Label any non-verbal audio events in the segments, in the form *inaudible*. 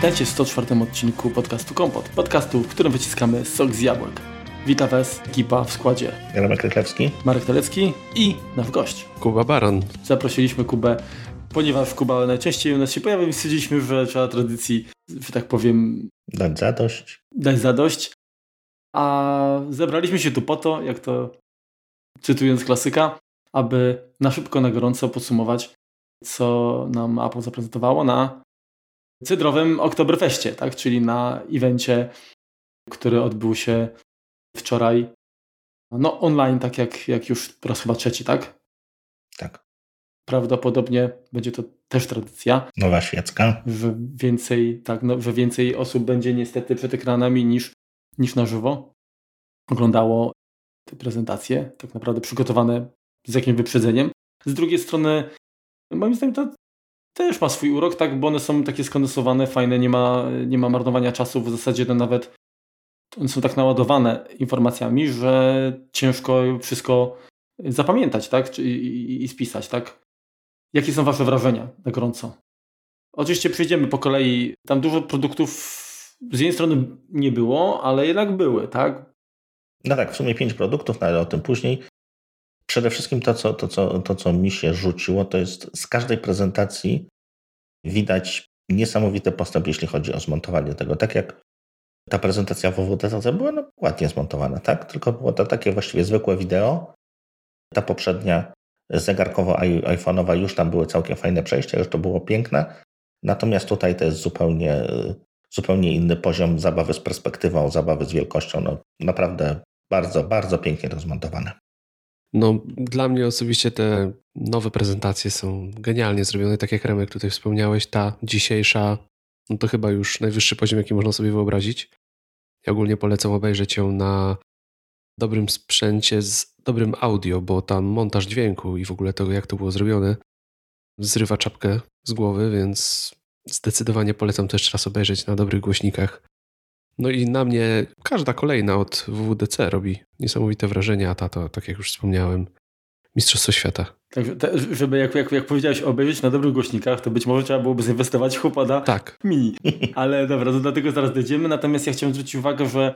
Witajcie w 104 odcinku podcastu Kompot. Podcastu, w którym wyciskamy sok z jabłek. Witam Was ekipa w składzie. Jarek Rychlewski. Marek Telecki i nasz gość. Kuba Baran. Zaprosiliśmy Kubę, ponieważ Kuba najczęściej u nas się pojawia, więc stwierdziliśmy, że trzeba tradycji, że tak powiem... Dać zadość. Dać zadość. A zebraliśmy się tu po to, jak to cytując klasyka, aby na szybko, na gorąco podsumować, co nam Apple zaprezentowało na cydrowym Oktoberfeście, tak? czyli na evencie, który odbył się wczoraj no online, tak jak, jak już po raz chyba trzeci, tak? Tak. Prawdopodobnie będzie to też tradycja. Nowa świecka. Że więcej, tak, no, że więcej osób będzie niestety przed ekranami niż, niż na żywo oglądało te prezentacje, tak naprawdę przygotowane z jakimś wyprzedzeniem. Z drugiej strony, moim zdaniem to też ma swój urok, tak, bo one są takie skondensowane, fajne, nie ma, nie ma marnowania czasu, w zasadzie to nawet one są tak naładowane informacjami, że ciężko wszystko zapamiętać, tak, i, i, i spisać, tak. Jakie są Wasze wrażenia na gorąco? Oczywiście przejdziemy po kolei, tam dużo produktów z jednej strony nie było, ale jednak były, tak? No tak, w sumie pięć produktów, no ale o tym później. Przede wszystkim to co, to, co, to, co mi się rzuciło, to jest z każdej prezentacji widać niesamowity postęp, jeśli chodzi o zmontowanie tego. Tak jak ta prezentacja WWDC była no, ładnie zmontowana, tak? Tylko było to takie właściwie zwykłe wideo. Ta poprzednia zegarkowo-iPhone'owa już tam były całkiem fajne przejścia, już to było piękne. Natomiast tutaj to jest zupełnie, zupełnie inny poziom zabawy z perspektywą, zabawy z wielkością. No, naprawdę bardzo, bardzo pięknie to zmontowane. No, dla mnie osobiście te nowe prezentacje są genialnie zrobione, tak jak Remek tutaj wspomniałeś, ta dzisiejsza, no to chyba już najwyższy poziom, jaki można sobie wyobrazić. Ja ogólnie polecam obejrzeć ją na dobrym sprzęcie z dobrym audio, bo tam montaż dźwięku i w ogóle tego, jak to było zrobione, zrywa czapkę z głowy, więc zdecydowanie polecam jeszcze raz obejrzeć na dobrych głośnikach. No i na mnie każda kolejna od WWDC robi niesamowite wrażenie, a ta to, tak jak już wspomniałem, Mistrzostwo Świata. Tak, żeby jak, jak, jak powiedziałeś obejrzeć na dobrych głośnikach, to być może trzeba byłoby zainwestować HomePoda tak. mini. *laughs* Ale dobra, to do tego zaraz dojdziemy. Natomiast ja chciałem zwrócić uwagę, że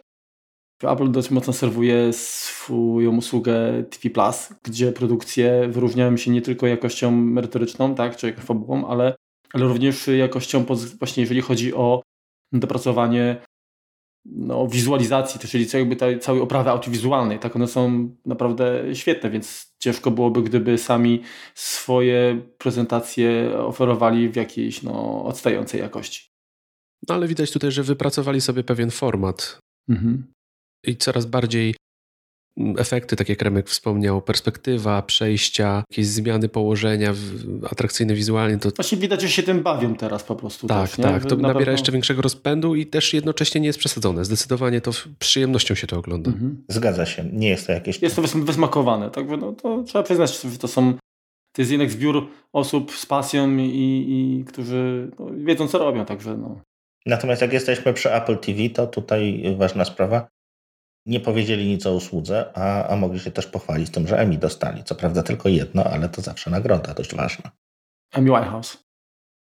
Apple dość mocno serwuje swoją usługę TV Plus, gdzie produkcje wyróżniają się nie tylko jakością merytoryczną, tak, czy fabułą, ale, ale również jakością właśnie jeżeli chodzi o dopracowanie no, wizualizacji, to czyli jakby tej całej oprawy audiowizualnej. Tak one są naprawdę świetne, więc ciężko byłoby, gdyby sami swoje prezentacje oferowali w jakiejś no, odstającej jakości. No ale widać tutaj, że wypracowali sobie pewien format. Mhm. I coraz bardziej efekty, tak jak Remek wspomniał, perspektywa, przejścia, jakieś zmiany położenia, atrakcyjne wizualnie. To... Właśnie widać, że się tym bawią teraz po prostu. Tak, też, tak. To nabiera pewno... jeszcze większego rozpędu i też jednocześnie nie jest przesadzone. Zdecydowanie to przyjemnością się to ogląda. Mhm. Zgadza się. Nie jest to jakieś... Jest to wysmakowane. Tak? No, to trzeba przyznać, że to są to jest jednak zbiór osób z pasją i, i którzy no, wiedzą, co robią. Także no. Natomiast jak jesteśmy przy Apple TV, to tutaj ważna sprawa nie powiedzieli nic o usłudze, a, a mogli się też pochwalić tym, że Emmy dostali. Co prawda tylko jedno, ale to zawsze nagroda dość ważna. Emmy Whitehouse.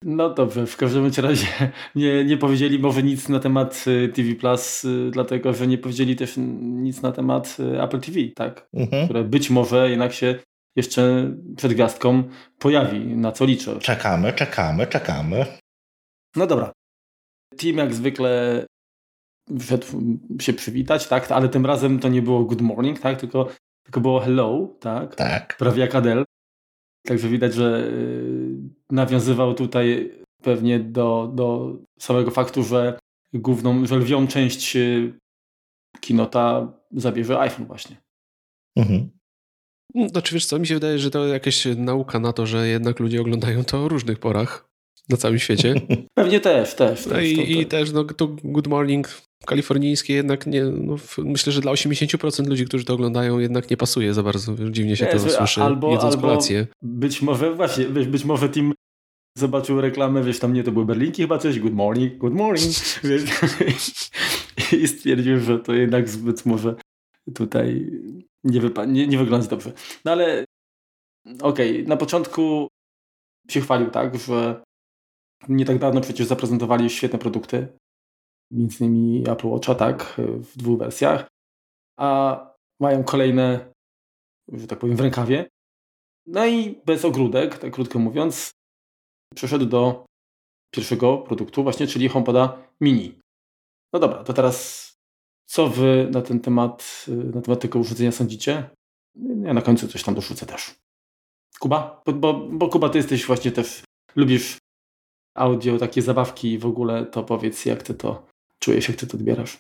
No dobrze, w każdym razie nie, nie powiedzieli może nic na temat y, TV Plus, y, dlatego że nie powiedzieli też nic na temat y, Apple TV, tak? Mhm. Które być może jednak się jeszcze przed gwiazdką pojawi, na co liczę. Czekamy, czekamy, czekamy. No dobra. Team jak zwykle wszedł się przywitać, tak? Ale tym razem to nie było good morning, tak? Tylko, tylko było hello, tak? Tak. Prawie jak Adele. Także widać, że y, nawiązywał tutaj pewnie do, do samego faktu, że główną, że lwią część y, kinota zabierze iPhone właśnie. Mhm. Znaczy wiesz co, mi się wydaje, że to jakaś nauka na to, że jednak ludzie oglądają to o różnych porach na całym świecie. *laughs* Pewnie też, też. No i, to, i też no, to Good Morning kalifornijskie jednak nie, no, myślę, że dla 80% ludzi, którzy to oglądają jednak nie pasuje za bardzo, dziwnie się to słyszy, albo, jedząc albo kolację. Być może właśnie, wiesz, być może Tim zobaczył reklamę, wiesz, tam nie, to były Berlinki chyba coś, good morning, good morning, *laughs* wiesz, i stwierdził, że to jednak zbyt może tutaj nie, nie, nie wygląda dobrze. No ale okej, okay, na początku się chwalił tak, że Nie tak dawno przecież zaprezentowali świetne produkty, między innymi Apple Watcha, tak, w dwóch wersjach, a mają kolejne, że tak powiem, w rękawie. No i bez ogródek, tak krótko mówiąc, przeszedł do pierwszego produktu właśnie, czyli HomePoda Mini. No dobra, to teraz co wy na ten temat, na temat tego urządzenia sądzicie? Ja na końcu coś tam dorzucę też. Kuba? Bo, bo, bo Kuba, ty jesteś właśnie też, lubisz audio, takie zabawki i w ogóle, to powiedz, jak ty to czujesz, jak ty to odbierasz?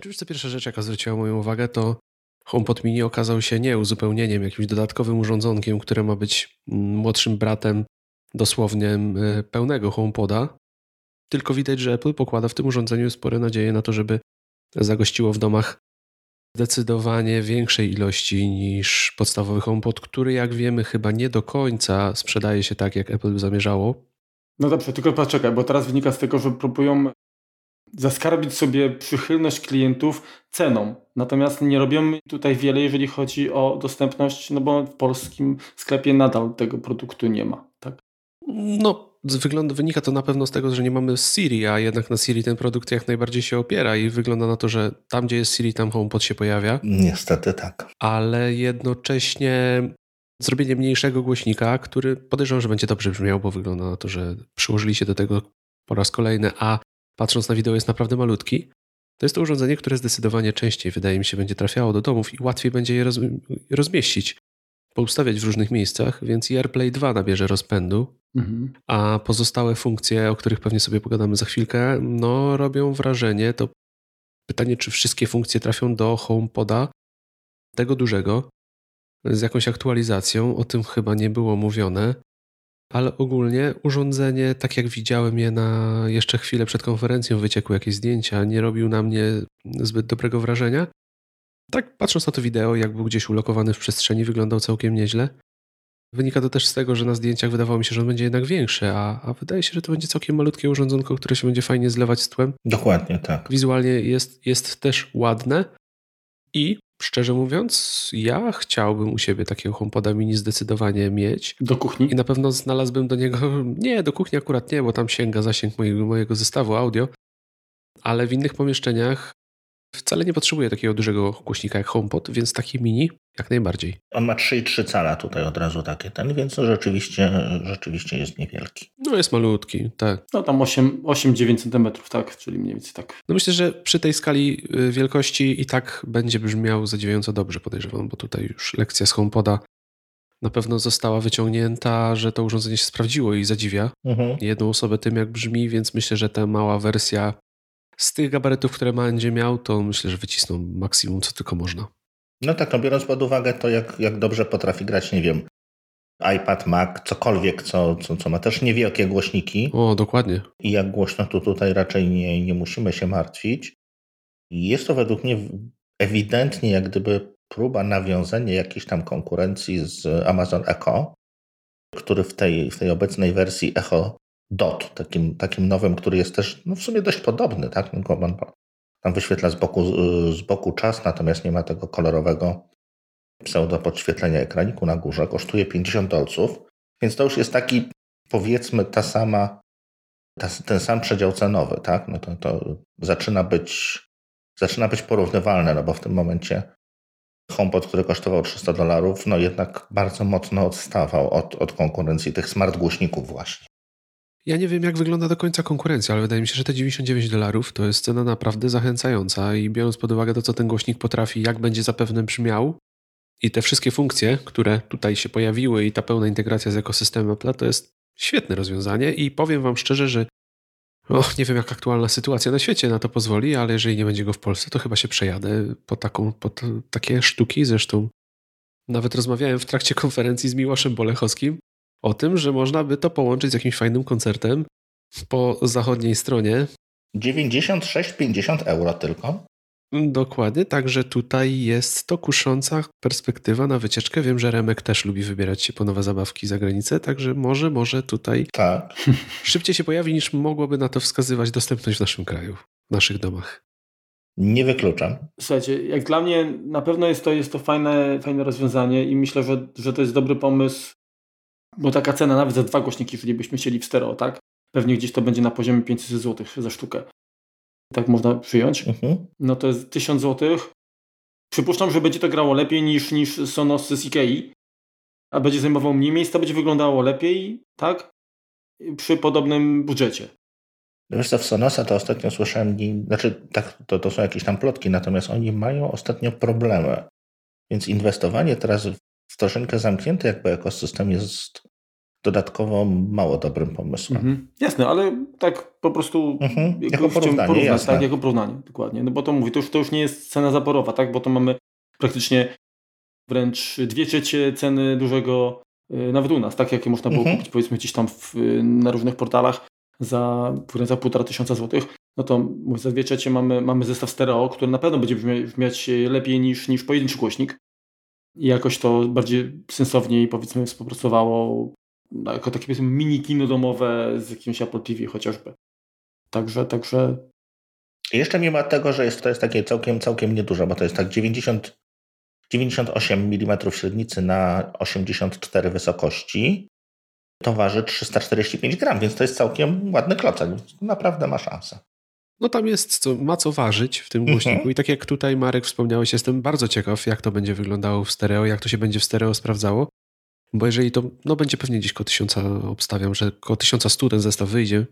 Oczywiście pierwsza rzecz, jaka zwróciła moją uwagę, to HomePod Mini okazał się nie uzupełnieniem, jakimś dodatkowym urządzonkiem, które ma być młodszym bratem dosłownie e, pełnego HomePoda, tylko widać, że Apple pokłada w tym urządzeniu spore nadzieje na to, żeby zagościło w domach zdecydowanie większej ilości niż podstawowy HomePod, który jak wiemy chyba nie do końca sprzedaje się tak, jak Apple zamierzało. No dobrze, tylko poczekaj, bo teraz wynika z tego, że próbują zaskarbić sobie przychylność klientów ceną. Natomiast nie robią tutaj wiele, jeżeli chodzi o dostępność, no bo w polskim sklepie nadal tego produktu nie ma, tak? No, z wyglądu wynika to na pewno z tego, że nie mamy Siri, a jednak na Siri ten produkt jak najbardziej się opiera i wygląda na to, że tam, gdzie jest Siri, tam HomePod się pojawia. Niestety tak. Ale jednocześnie zrobienie mniejszego głośnika, który podejrzewam, że będzie dobrze brzmiał, bo wygląda na to, że przyłożyli się do tego po raz kolejny, a patrząc na wideo jest naprawdę malutki. To jest to urządzenie, które zdecydowanie częściej, wydaje mi się, będzie trafiało do domów i łatwiej będzie je roz, rozmieścić, poustawiać w różnych miejscach, więc i AirPlay 2 nabierze rozpędu, mhm. a pozostałe funkcje, o których pewnie sobie pogadamy za chwilkę, no robią wrażenie. To pytanie, czy wszystkie funkcje trafią do HomePoda, tego dużego, z jakąś aktualizacją, o tym chyba nie było mówione ale ogólnie urządzenie, tak jak widziałem je na jeszcze chwilę przed konferencją, wyciekły jakieś zdjęcia, nie robił na mnie zbyt dobrego wrażenia. Tak, patrząc na to wideo, jak był gdzieś ulokowany w przestrzeni, wyglądał całkiem nieźle. Wynika to też z tego, że na zdjęciach wydawało mi się, że on będzie jednak większy, a, a wydaje się, że to będzie całkiem malutkie urządzonko, które się będzie fajnie zlewać z tłem. Dokładnie, tak. Wizualnie jest, jest też ładne i Szczerze mówiąc, ja chciałbym u siebie takiego HomePoda mini zdecydowanie mieć. Do kuchni? I na pewno znalazłbym do niego, *laughs* nie, do kuchni akurat nie, bo tam sięga zasięg mojego, mojego zestawu audio, ale w innych pomieszczeniach wcale nie potrzebuję takiego dużego głośnika jak HomePod, więc taki mini jak najbardziej. On ma 3,3 cala tutaj od razu takie ten, więc rzeczywiście, rzeczywiście jest niewielki. No jest malutki, tak. No tam 8-9 cm, tak, czyli mniej więcej tak. No myślę, że przy tej skali y, wielkości i tak będzie brzmiał zadziwiająco dobrze, podejrzewam, bo tutaj już lekcja z HomePoda na pewno została wyciągnięta, że to urządzenie się sprawdziło i zadziwia mhm. jedną osobę tym, jak brzmi, więc myślę, że ta mała wersja z tych gabarytów, które będzie miał, to myślę, że wycisną maksimum, co tylko można. No tak, no biorąc pod uwagę to, jak, jak dobrze potrafi grać, nie wiem, iPad, Mac, cokolwiek, co, co, co ma też niewielkie głośniki. O, dokładnie. I jak głośno to tutaj raczej nie, nie musimy się martwić. Jest to według mnie ewidentnie jak gdyby próba nawiązania jakiejś tam konkurencji z Amazon Echo, który w tej, w tej obecnej wersji Echo Dot, takim, takim nowym, który jest też no w sumie dość podobny, tak? Tam wyświetla z boku, z boku czas, natomiast nie ma tego kolorowego pseudo podświetlenia ekraniku na górze. Kosztuje 50 dolców, więc to już jest taki, powiedzmy, ta sama, ta, ten sam przedział cenowy, tak? No to, to zaczyna być zaczyna być porównywalne, no bo w tym momencie HomePod, który kosztował 300 dolarów, no jednak bardzo mocno odstawał od, od konkurencji tych smart głośników właśnie. Ja nie wiem, jak wygląda do końca konkurencja, ale wydaje mi się, że te 99 dolarów to jest cena naprawdę zachęcająca i biorąc pod uwagę to, co ten głośnik potrafi, jak będzie zapewne brzmiał i te wszystkie funkcje, które tutaj się pojawiły i ta pełna integracja z ekosystemem Apple, to jest świetne rozwiązanie i powiem wam szczerze, że och, nie wiem, jak aktualna sytuacja na świecie na to pozwoli, ale jeżeli nie będzie go w Polsce, to chyba się przejadę po, taką, po takie sztuki. Zresztą nawet rozmawiałem w trakcie konferencji z Miłoszem Bolechowskim o tym, że można by to połączyć z jakimś fajnym koncertem po zachodniej stronie. 96-50 euro tylko. Dokładnie, także tutaj jest to kusząca perspektywa na wycieczkę. Wiem, że Remek też lubi wybierać się po nowe zabawki za granicę, także może, może tutaj tak. *laughs* szybciej się pojawi niż mogłoby na to wskazywać dostępność w naszym kraju, w naszych domach. Nie wykluczam. Słuchajcie, jak dla mnie na pewno jest to, jest to fajne, fajne rozwiązanie i myślę, że, że to jest dobry pomysł bo taka cena nawet za dwa głośniki, jeżeli byśmy chcieli w stereo, tak? pewnie gdzieś to będzie na poziomie 500 zł za sztukę. Tak można przyjąć. Mhm. No to jest 1000 zł. Przypuszczam, że będzie to grało lepiej niż, niż Sonos z Ikei, a będzie zajmował mniej miejsca, będzie wyglądało lepiej, tak? Przy podobnym budżecie. Wiesz co, w Sonosa to ostatnio słyszałem, znaczy tak, to, to są jakieś tam plotki, natomiast oni mają ostatnio problemy. Więc inwestowanie teraz w troszeczkę zamknięty jakby ekosystem jest dodatkowo mało dobrym pomysłem. Mhm. Jasne, ale tak po prostu mhm. jako porównanie, jasne. tak, jako porównanie, dokładnie. No bo to mówi, to już, to już nie jest cena zaporowa, tak, bo to mamy praktycznie wręcz dwie trzecie ceny dużego, y, nawet u nas, tak, jakie można było mhm. kupić powiedzmy gdzieś tam w, na różnych portalach za, za półtora tysiąca złotych, no to mówię, za dwie trzecie mamy, mamy zestaw stereo, który na pewno będzie brzmiać lepiej niż, niż pojedynczy głośnik. I jakoś to bardziej sensowniej powiedzmy współpracowało jako takie powiedzmy mini kino domowe z jakimś Apple TV chociażby. Także, także... jeszcze mimo tego, że jest, to jest takie całkiem, całkiem nieduże, bo to jest tak 90, 98 mm średnicy na 84 wysokości, to waży 345 gram, więc to jest całkiem ładny klocek. Naprawdę ma szansę. No tam jest, co, ma co ważyć w tym głośniku. Mhm. i tak jak tutaj Marek wspomniałeś, jestem bardzo ciekaw, jak to będzie wyglądało w stereo, jak to się będzie w stereo sprawdzało, bo jeżeli to, no będzie pewnie gdzieś koło 1000, obstawiam, że koło 1100 ten zestaw wyjdzie,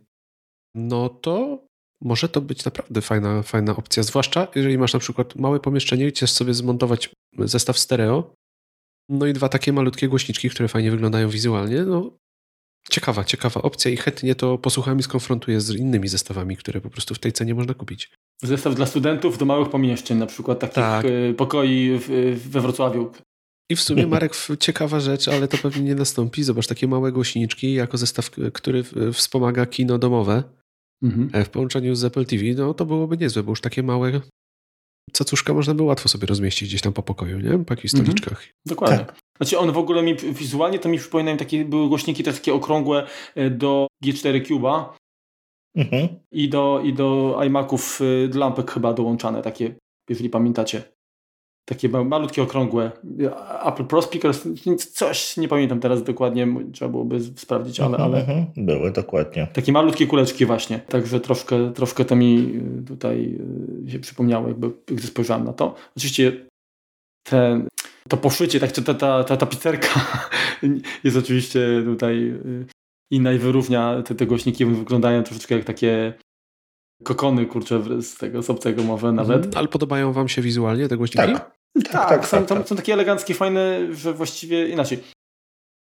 no to może to być naprawdę fajna, fajna opcja, zwłaszcza jeżeli masz na przykład małe pomieszczenie, gdzie chcesz sobie zmontować zestaw stereo, no i dwa takie malutkie głośniczki, które fajnie wyglądają wizualnie, no Ciekawa, ciekawa opcja i chętnie to posłucham i skonfrontuję z innymi zestawami, które po prostu w tej cenie można kupić. Zestaw dla studentów do małych pomieszczeń, na przykład takich tak. Y, pokoi we Wrocławiu. I w sumie, *laughs* Marek, ciekawa rzecz, ale to pewnie nie nastąpi. Zobacz, takie małe głośniczki jako zestaw, który wspomaga kino domowe mhm. E, w połączeniu z Apple TV, no to byłoby niezłe, bo już takie małe cacuszka można by łatwo sobie rozmieścić gdzieś tam po pokoju, nie? Po jakichś mhm. stoliczkach. Mhm. Dokładnie. Tak. Znaczy on w ogóle mi wizualnie to mi przypominają takie były głośniki też takie okrągłe e, do G4 Cube'a mhm. i, do, i do iMaców e, lampek chyba dołączane takie, jeżeli pamiętacie. Takie malutkie, okrągłe. Apple Pro Speakers, coś nie pamiętam teraz dokładnie, trzeba byłoby sprawdzić, ale... ale mhm, Były, dokładnie. Takie malutkie kuleczki właśnie, także troszkę, troszkę to mi e, tutaj się przypomniało, jakby, gdy spojrzałem na to. Oczywiście ten to poszycie, tak, ta, ta, ta tapicerka *laughs* jest oczywiście tutaj y, inna i wyróżnia te, te głośniki, wyglądają troszeczkę jak takie kokony, kurczę, z tego z obcego może nawet. Mhm. Ale podobają wam się wizualnie te głośniki? Tak, tak, tak, tak, są, tak, są takie eleganckie, fajne, że właściwie inaczej.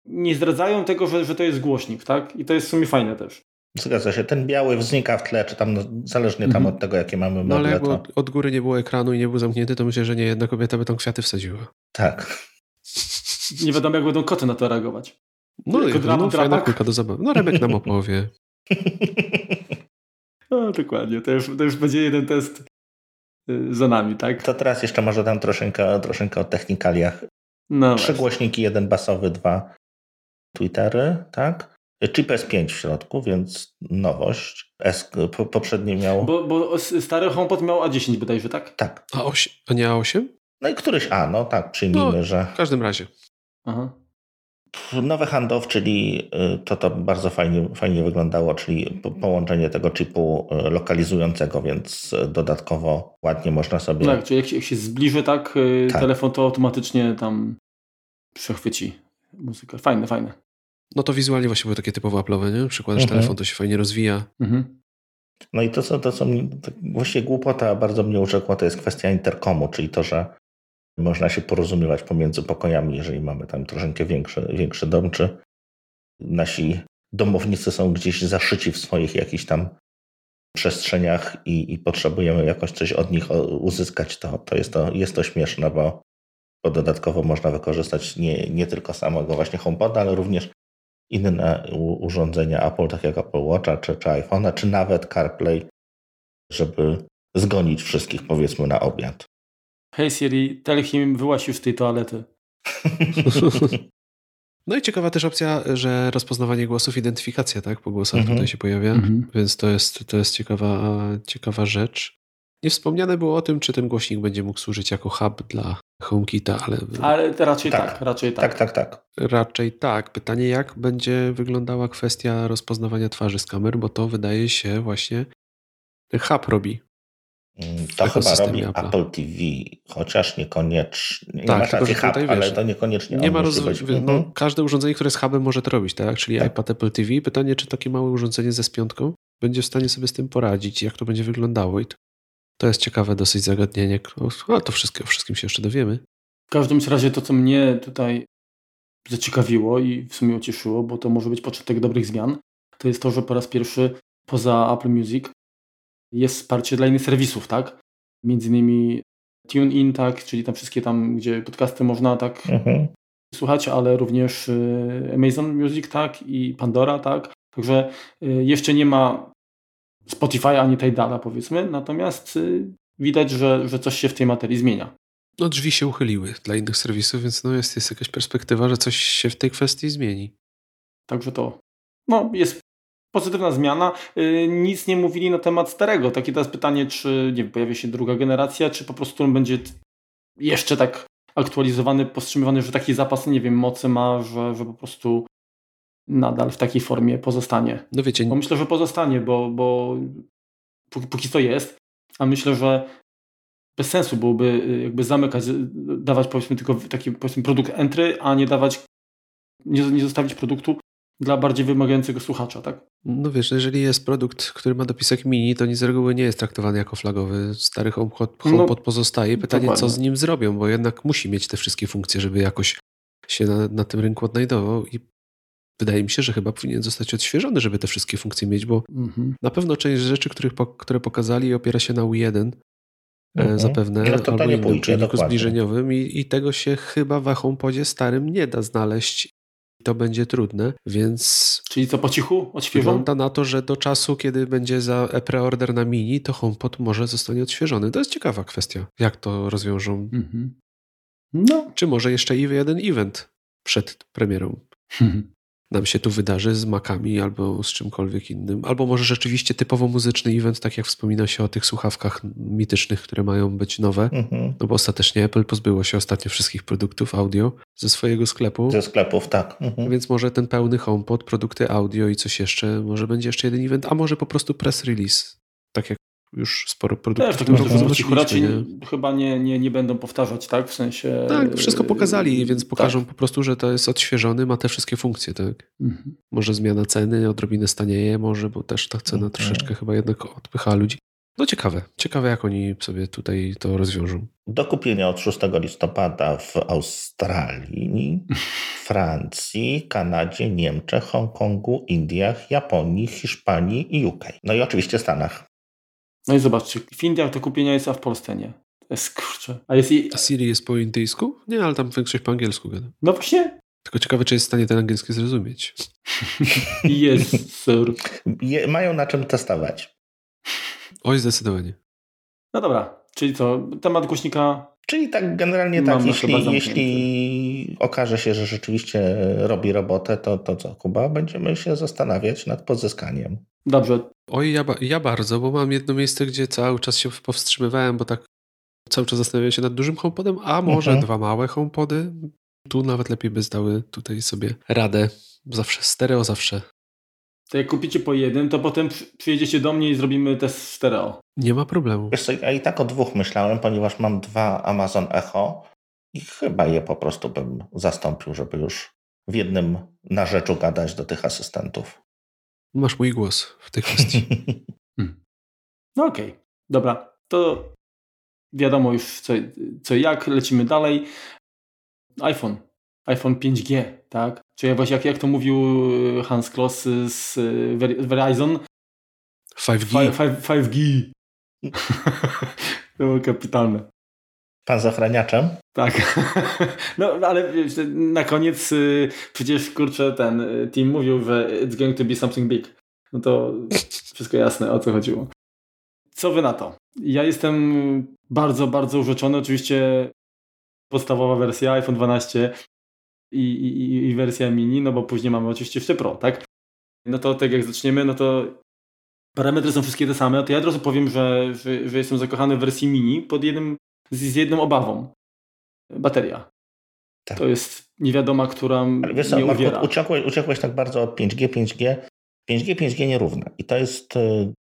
Nie zdradzają tego, że, że to jest głośnik, tak? I to jest w sumie fajne też. Zgadza się. Ten biały wznika w tle, czy tam no, zależnie tam mhm. od tego, jakie mamy No ale jakby od, od, góry nie było ekranu i nie był zamknięty, to myślę, że nie jedna kobieta by tam kwiaty wsadziła. Tak. Nie wiadomo, jak będą koty na to reagować. No, Tylko drap, no fajna kulka do zabawy. No Remek nam *laughs* opowie. no dokładnie. To już, to już będzie jeden test y, za nami, tak? To teraz jeszcze może tam troszeczkę, troszeczkę o technikaliach. No Trzy właśnie. głośniki, jeden basowy, dwa Twittery, tak? Chip S5 w środku, więc nowość. S, po, poprzedni miał... Bo, bo stary HomePod miał A10 bodajże, tak? Tak. A, 8, a nie A8? No i któryś A, no tak, przyjmijmy, no, że... W każdym razie. Aha. Nowy handoff, czyli y, to to bardzo fajnie, fajnie wyglądało, czyli połączenie tego chipu y, lokalizującego, więc dodatkowo ładnie można sobie... Tak, czyli jak się, jak się zbliży tak, y, tak, telefon to automatycznie tam przechwyci muzykę. Fajne, fajne. No to wizualnie właśnie były takie typowo Apple'owe, nie? Przykładasz mhm. telefon, to się fajnie rozwija. Mhm. No i to, co, to, co to właśnie głupota bardzo mnie urzekła, to jest kwestia interkomu, czyli to, że można się porozumiewać pomiędzy pokojami, jeżeli mamy tam troszeczkę większy, większy dom, czy nasi domownicy są gdzieś zaszyci w swoich jakichś tam przestrzeniach i, i potrzebujemy jakoś coś od nich uzyskać, to, to, jest, to jest to śmieszne, bo, bo dodatkowo można wykorzystać nie, nie tylko samego właśnie HomePoda, ale również inne urządzenia Apple, tak jak Apple Watcha, czy, czy iPhone'a, czy nawet CarPlay, żeby zgonić wszystkich powiedzmy na obiad. Hej Siri, tell him wyłaś już z tej toalety. *laughs* No i ciekawa też opcja, że rozpoznawanie głosów, identyfikacja tak, po głosach mm -hmm. tutaj się pojawia, mm -hmm. więc to jest, to jest ciekawa, ciekawa rzecz. Nie wspomniane było o tym, czy ten głośnik będzie mógł służyć jako hub dla HomeKita, ale... Ale raczej tak. tak, raczej tak. Tak, tak, tak. Raczej tak. Pytanie, jak będzie wyglądała kwestia rozpoznawania twarzy z kamer, bo to wydaje się właśnie hub robi. Mm, to chyba robi Apple. Apple TV, chociaż niekoniecznie. Nie tak, ma tylko, hub, wiesz, ale to niekoniecznie. Nie ma rozwoju. No, mhm. każde urządzenie, które jest hubem, może to robić, tak? Czyli tak. iPad Apple TV. Pytanie, czy takie małe urządzenie ze spiątką będzie w stanie sobie z tym poradzić, jak to będzie wyglądało. I to, to jest ciekawe dosyć zagadnienie. A to wszystko, o wszystkim się jeszcze dowiemy. W każdym razie to, co mnie tutaj zaciekawiło i w sumie ucieszyło, bo to może być początek dobrych zmian, to jest to, że po raz pierwszy poza Apple Music jest wsparcie dla innych serwisów, tak? Między innymi TuneIn, tak? Czyli tam wszystkie tam, gdzie podcasty można tak mhm. słuchać, ale również y, Amazon Music, tak? I Pandora, tak? Także y, jeszcze nie ma Spotify ani Tidala, powiedzmy, natomiast y, widać, że, że coś się w tej materii zmienia. No drzwi się uchyliły dla innych serwisów, więc no jest, jest jakaś perspektywa, że coś się w tej kwestii zmieni. Także to no, jest pozytywna zmiana. Y, nic nie mówili na temat starego. Takie teraz pytanie, czy nie pojawi się druga generacja, czy po prostu on będzie jeszcze tak aktualizowany, powstrzymywany, że taki zapas, nie wiem, mocy ma, że, że po prostu nadal w takiej formie pozostanie. No wiecie. Bo myślę, że pozostanie, bo, bo póki, póki to jest, a myślę, że bez sensu byłoby y, jakby zamykać, dawać powiedzmy tylko taki powiedzmy produkt entry, a nie dawać, nie, nie zostawić produktu dla bardziej wymagającego słuchacza, tak? No wiesz, jeżeli jest produkt, który ma dopisek mini, to nie z reguły nie jest traktowany jako flagowy. Stary HomePod, HomePod no, pozostaje. Pytanie, dokładnie. co z nim zrobią, bo jednak musi mieć te wszystkie funkcje, żeby jakoś się na, na tym rynku odnajdował i wydaje mi się, że chyba powinien zostać odświeżony, żeby te wszystkie funkcje mieć, bo mhm. na pewno część rzeczy, których, które pokazali opiera się na U1 e, mhm. zapewne, no to, to nie pójdzie, zbliżeniowym i, i tego się chyba w HomePodzie starym nie da znaleźć to będzie trudne, więc... Czyli co, po cichu odświeżą? Wygląda na to, że do czasu, kiedy będzie za preorder na mini, to HomePod może zostanie odświeżony. To jest ciekawa kwestia, jak to rozwiążą. Mhm. No. Czy może jeszcze jeden event przed premierą? Nam się tu wydarzy z makami albo z czymkolwiek innym. Albo może rzeczywiście typowo muzyczny event, tak jak wspomina się o tych słuchawkach mitycznych, które mają być nowe. Mhm. No bo ostatecznie Apple pozbyło się ostatnio wszystkich produktów audio ze swojego sklepu. Ze sklepów, tak. Mhm. Więc może ten pełny HomePod, produkty audio i coś jeszcze, może będzie jeszcze jeden event, a może po prostu press release. Tak jak już sporo produktów. Tak myślę, że raczej nie? chyba nie, nie, nie będą powtarzać, tak? W sensie... Tak, wszystko pokazali, więc pokażą tak. po prostu, że to jest odświeżony, ma te wszystkie funkcje, tak? Mhm. Może zmiana ceny, odrobinę stanieje, może, bo też ta cena mhm. troszeczkę chyba jednak odpycha ludzi. No ciekawe, ciekawe jak oni sobie tutaj to rozwiążą. Do kupienia od 6 listopada w Australii, *laughs* Francji, Kanadzie, Niemczech, Hongkongu, Indiach, Japonii, Hiszpanii i UK. No i oczywiście Stanach. No i zobaczcie, w Indiach to kupienia jest, a w Polsce nie. To jest kurczę. A, jest i... a Siri jest po indyjsku? Nie, ale tam większość po angielsku gada. No właśnie. Tylko ciekawe, czy jest w stanie ten angielski zrozumieć. Jest, sir. Je, mają na czym testować. Oj, zdecydowanie. No dobra, czyli co, temat głośnika Czyli tak generalnie tak, jeśli, jeśli okaże się, że rzeczywiście robi robotę, to, to co, Kuba? Będziemy się zastanawiać nad pozyskaniem. Dobrze. Oj, ja, ja bardzo, bo mam jedno miejsce, gdzie cały czas się powstrzymywałem, bo tak cały czas zastanawiałem się nad dużym HomePodem, a może mhm. dwa małe HomePody. Tu nawet lepiej by zdały tutaj sobie radę. Zawsze stereo, zawsze. To jak kupicie po jednym, to potem przyjedziecie do mnie i zrobimy test stereo. Nie ma problemu. Wiesz co, ja i tak o dwóch myślałem, ponieważ mam dwa Amazon Echo i chyba je po prostu bym zastąpił, żeby już w jednym na rzeczu gadać do tych asystentów. Masz mój głos w tej kwestii. *laughs* hmm. No okej, okay. dobra. To wiadomo już co, co jak, lecimy dalej. iPhone. iPhone 5G, tak? Czyli właśnie jak, jak to mówił Hans Kloss z Verizon. 5G. 5G. *laughs* to było kapitalne. Pan z ochraniaczem? Tak. *laughs* No, ale na koniec y, przecież, kurczę, ten y, team mówił, że it's going to be something big. No to wszystko jasne, o co chodziło. Co wy na to? Ja jestem bardzo, bardzo urzeczony. Oczywiście podstawowa wersja iPhone 12 i, i, i wersja mini, no bo później mamy oczywiście jeszcze Pro, tak? No to tak jak zaczniemy, no to parametry są wszystkie te same, to ja od razu powiem, że, że, że jestem zakochany w wersji mini pod jednym, z, z jedną obawą. Bateria. Tak. To jest niewiadoma, która Ale wiesz, uwiera. Uciekłeś, uciekłeś tak bardzo od 5G, 5G. 5G, 5G nierówne. I to jest y,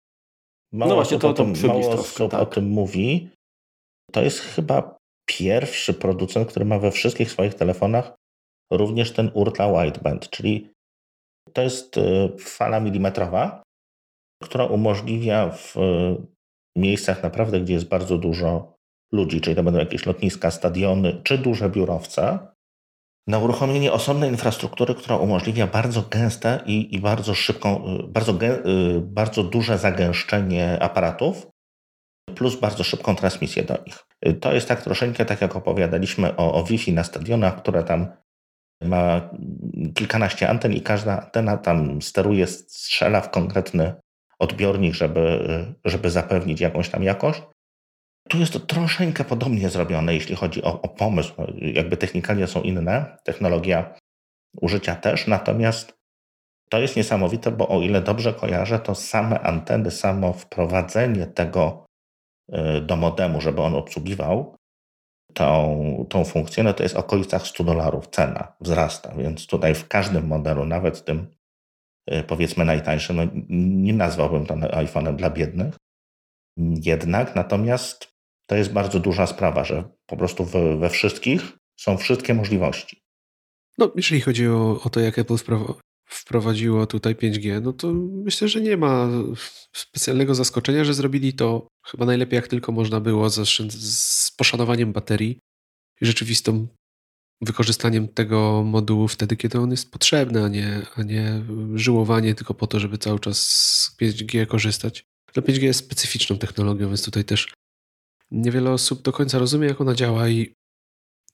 mało no właśnie, to, to tym, mało troszkę, osób tak. o tym mówi. To jest chyba pierwszy producent, który ma we wszystkich swoich telefonach również ten ultra wideband, czyli to jest y, fala milimetrowa, która umożliwia w miejscach naprawdę, gdzie jest bardzo dużo ludzi, czyli to będą jakieś lotniska, stadiony czy duże biurowce, na uruchomienie osobnej infrastruktury, która umożliwia bardzo gęste i, i bardzo szybką, bardzo, y, bardzo duże zagęszczenie aparatów, plus bardzo szybką transmisję do nich. To jest tak troszeczkę tak, jak opowiadaliśmy o, o Wi-Fi na stadionach, które tam ma kilkanaście anten i każda antena tam steruje, strzela w konkretny odbiornik, żeby, żeby zapewnić jakąś tam jakość. Tu jest to troszeczkę podobnie zrobione, jeśli chodzi o, o pomysł. Jakby technikalia są inne, technologia użycia też, natomiast to jest niesamowite, bo o ile dobrze kojarzę, to same anteny, samo wprowadzenie tego y, do modemu, żeby on obsługiwał tą, tą funkcję, no to jest w okolicach 100 dolarów cena wzrasta, więc tutaj w każdym modelu, nawet tym y, powiedzmy najtańszym, no nie nazwałbym to iPhone'em dla biednych, jednak natomiast to jest bardzo duża sprawa, że po prostu we, wszystkich są wszystkie możliwości. No, jeżeli chodzi o, o to, jak Apple wprowadziło tutaj 5G, no to myślę, że nie ma specjalnego zaskoczenia, że zrobili to chyba najlepiej jak tylko można było, z, z poszanowaniem baterii i wykorzystaniem tego modułu wtedy, kiedy on jest potrzebny, a nie, a nie żyłowanie tylko po to, żeby cały czas z 5G korzystać. No 5G jest specyficzną technologią, więc tutaj też niewiele osób do końca rozumie, jak ona działa i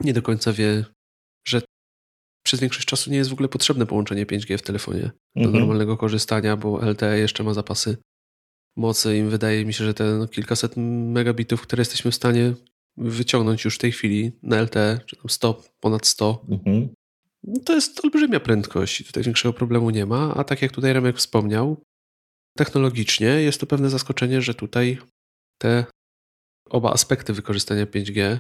nie do końca wie, że przez większość czasu nie jest w ogóle potrzebne połączenie 5G w telefonie do mhm. normalnego korzystania, bo LTE jeszcze ma zapasy mocy i wydaje mi się, że te no, kilkaset megabitów, które jesteśmy w stanie wyciągnąć już w tej chwili na LTE, czy tam 100, ponad 100, mhm. to jest olbrzymia prędkość i tutaj większego problemu nie ma, a tak jak tutaj Remek wspomniał, technologicznie jest to pewne zaskoczenie, że tutaj te oba aspekty wykorzystania 5G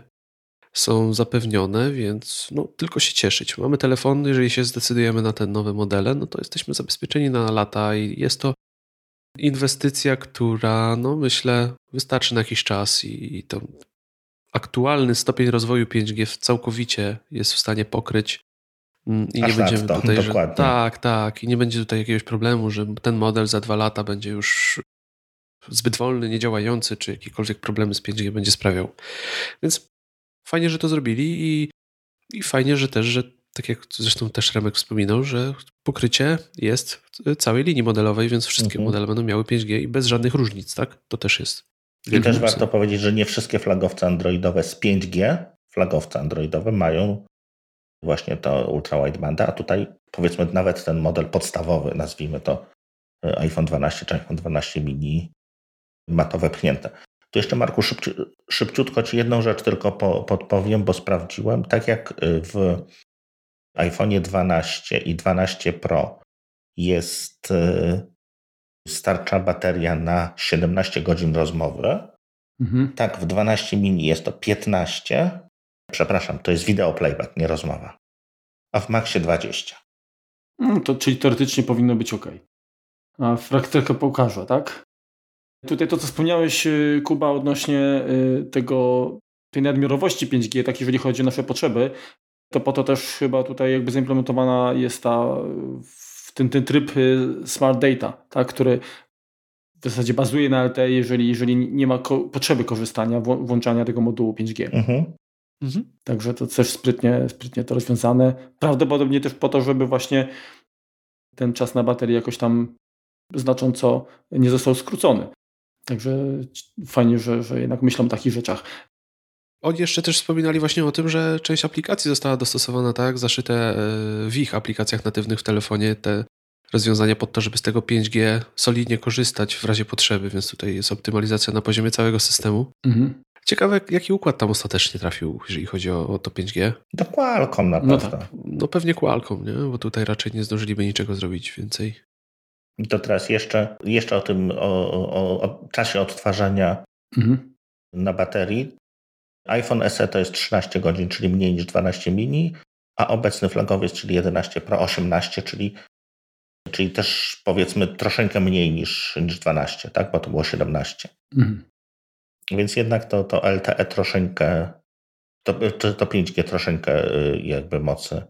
są zapewnione, więc no, tylko się cieszyć. Mamy telefon, jeżeli się zdecydujemy na te nowe modele, no to jesteśmy zabezpieczeni na lata i jest to inwestycja, która no myślę wystarczy na jakiś czas i, to aktualny stopień rozwoju 5G całkowicie jest w stanie pokryć mm, i Aż nie będziemy to, tutaj, że, tak, tak, i nie będzie tutaj jakiegoś problemu, że ten model za dwa lata będzie już zbyt wolny, niedziałający, czy jakiekolwiek problemy z 5G będzie sprawiał. Więc fajnie, że to zrobili i, i fajnie, że też, że tak jak zresztą też Remek wspominał, że pokrycie jest w całej linii modelowej, więc wszystkie mhm. modele będą miały 5G i bez żadnych różnic, tak? To też jest. I też warto powiedzieć, że nie wszystkie flagowce androidowe z 5G, flagowce androidowe mają właśnie to ultra widebanda, a tutaj powiedzmy nawet ten model podstawowy, nazwijmy to e, iPhone 12 czy iPhone 12 mini ma to wepchnięte. Tu jeszcze, Marku, szybci, szybciutko Ci jedną rzecz tylko po, podpowiem, bo sprawdziłem. Tak jak w iPhone 12 i 12 Pro jest y, starcza bateria na 17 godzin rozmowy, mhm. tak w 12 mini jest to 15. Przepraszam, to jest wideo playback, nie rozmowa. A w Maxie 20. No to, czyli teoretycznie powinno być ok. A w praktyce pokaże, tak? Tutaj to, co wspomniałeś, y, Kuba, odnośnie y, tego, tej nadmiarowości 5G, tak jeżeli chodzi o nasze potrzeby, to po to też chyba tutaj jakby zaimplementowana jest ta, ten, ten tryb y, Smart Data, tak, który w zasadzie bazuje na LTE, jeżeli, jeżeli nie ma ko potrzeby korzystania, włączania tego modułu 5G. Mhm. Mhm. Także to też sprytnie, sprytnie to rozwiązane. Prawdopodobnie też po to, żeby właśnie ten czas na baterię jakoś tam znacząco nie został skrócony. Także fajnie, że, że jednak myślą o takich rzeczach. Oni jeszcze też wspominali właśnie o tym, że część aplikacji została dostosowana tak, zaszyte e, w ich aplikacjach natywnych w telefonie, te rozwiązania pod to, żeby z tego 5G solidnie korzystać w razie potrzeby, więc tutaj jest optymalizacja na poziomie całego systemu. Mhm. Ciekawe, jaki układ tam ostatecznie trafił, jeżeli chodzi o, o to 5G. To Qualcomm na pewno. No, tak. no pewnie Qualcomm, nie? bo tutaj raczej nie zdążyliby niczego zrobić więcej. To teraz jeszcze, jeszcze o tym, o, o, o czasie odtwarzania mhm. na baterii. iPhone SE to jest 13 godzin, czyli mniej niż 12 mini, a obecny flagowiec, czyli 11 Pro 18, czyli, czyli też powiedzmy troszeczkę mniej niż, niż 12, tak? bo to było 17. Mhm. Więc jednak to, to LTE troszeczkę, to, to 5G troszeczkę y, jakby mocy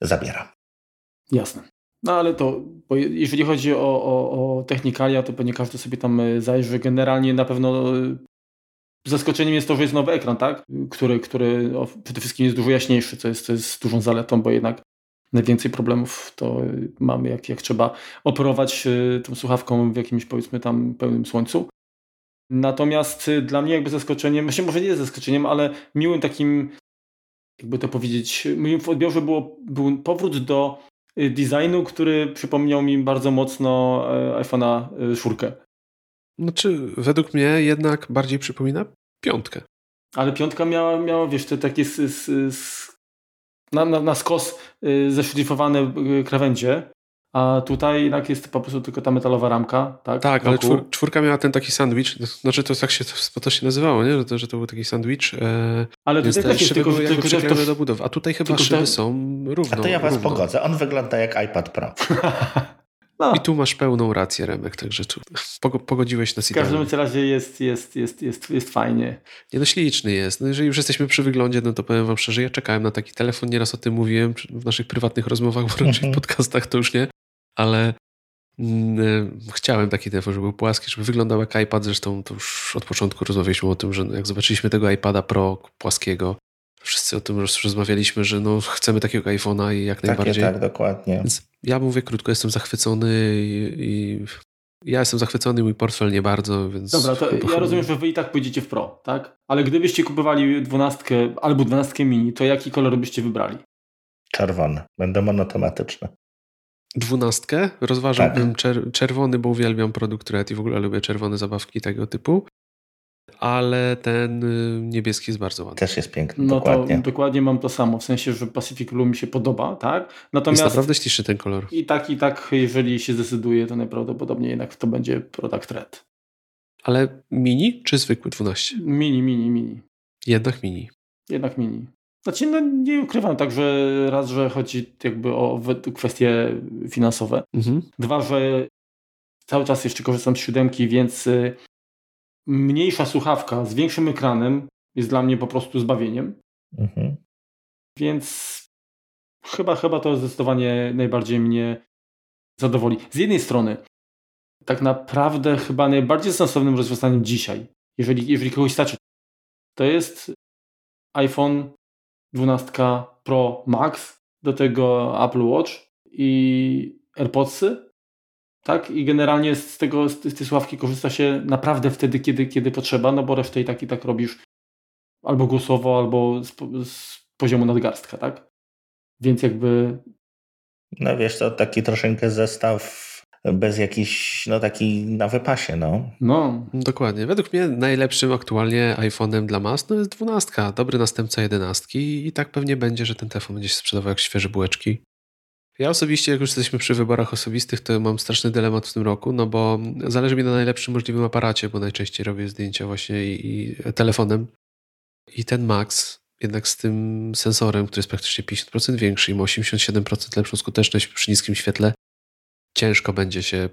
zabiera. Jasne. No ale to, bo jeżeli chodzi o, o, o technikalia, to pewnie każdy sobie tam y, zajrzy. Generalnie na pewno y, zaskoczeniem jest to, że jest nowy ekran, tak? Który, który przede wszystkim jest dużo jaśniejszy, co jest, co jest dużą zaletą, bo jednak najwięcej problemów to mamy, jak, jak trzeba operować tą słuchawką w jakimś powiedzmy tam pełnym słońcu. Natomiast dla mnie jakby zaskoczeniem, myślę, może nie jest zaskoczeniem, ale miłym takim, jakby to powiedzieć, w odbiorze było, był powrót do designu, który przypomniał mi bardzo mocno e, iPhone'a 4. Y, znaczy, według mnie jednak bardziej przypomina piątkę. Ale piątka miała, miała wiesz, te takie z, z, z, na, na, na skos zeszlifowane krawędzie, a tutaj jednak jest po prostu tylko ta metalowa ramka, tak? Tak, ale czwór, czwórka miała ten taki sandwich, znaczy to tak się, to, to się nazywało, nie? Że to, że to był taki sandwich. E, ale tutaj też jest tylko, były tylko, tylko to... do budowy, a tutaj chyba szyby te... są równo. A to ja was równo. pogodzę, on wygląda jak iPad Pro. *laughs* No. I tu masz pełną rację, Remek, także tu pogodziłeś nas W każdym razie jest, jest, jest, jest, jest fajnie. Nie no, śliczny jest. No jeżeli już jesteśmy przy wyglądzie, no to powiem wam szczerze, ja czekałem na taki telefon, nieraz o tym mówiłem w naszych prywatnych rozmowach, bo raczej w mhm. podcastach to już nie ale mm, chciałem taki telefon, żeby był płaski, żeby wyglądał jak iPad. Zresztą to już od początku rozmawialiśmy o tym, że jak zobaczyliśmy tego iPada Pro płaskiego, wszyscy o tym rozmawialiśmy, że no, chcemy takiego iPhone'a i jak najbardziej. Tak, dokładnie. Więc ja mówię krótko, jestem zachwycony i, i ja jestem zachwycony, mój portfel nie bardzo, więc... Dobra, to ja rozumiem, że wy i tak pójdziecie w Pro, tak? Ale gdybyście kupowali dwunastkę albo dwunastkę mini, to jaki kolor byście wybrali? Czerwony. Będę monotematyczny dwunastkę. Rozważałbym tak. czer czerwony, bo uwielbiam produkt Red i w ogóle lubię czerwone zabawki tego typu. Ale ten y, niebieski jest bardzo ładny. Też jest piękny, no dokładnie. To, dokładnie mam to samo, w sensie, że Pacific Blue mi się podoba, tak? Natomiast jest naprawdę śliczny ten kolor. I tak, i tak, jeżeli się zdecyduje, to najprawdopodobniej jednak to będzie produkt Red. Ale mini czy zwykły 12? Mini, mini, mini. Jednak mini. Jednak mini. Znaczy, no nie ukrywam tak, że raz, że chodzi jakby o kwestie finansowe. Mhm. Dwa, że cały czas jeszcze korzystam z siódemki, więc y, mniejsza słuchawka z większym ekranem jest dla mnie po prostu zbawieniem. Mhm. Więc chyba, chyba to zdecydowanie najbardziej mnie zadowoli. Z jednej strony, tak naprawdę chyba najbardziej sensownym rozwiązaniem dzisiaj, jeżeli, jeżeli kogoś stać, to jest iPhone 12 Pro Max, do tego Apple Watch i AirPodsy. Tak? I generalnie z tego, z tej sławki korzysta się naprawdę wtedy, kiedy, kiedy potrzeba, no bo resztę i tak i tak robisz albo głosowo, albo z, z poziomu nadgarstka, tak? Więc jakby... No wiesz, to taki troszeczkę zestaw bez jakiś, no taki na wypasie, no. No. Dokładnie. Według mnie najlepszym aktualnie iPhone'em dla mas no jest 12, dobry następca 11 i tak pewnie będzie, że ten telefon będzie się sprzedawał jak świeże bułeczki. Ja osobiście, jak już jesteśmy przy wyborach osobistych, to mam straszny dylemat w tym roku, no bo zależy mi na najlepszym możliwym aparacie, bo najczęściej robię zdjęcia właśnie i, i telefonem. I ten Max, jednak z tym sensorem, który jest praktycznie 50% większy i ma 87% lepszą skuteczność przy niskim świetle, ciężko będzie się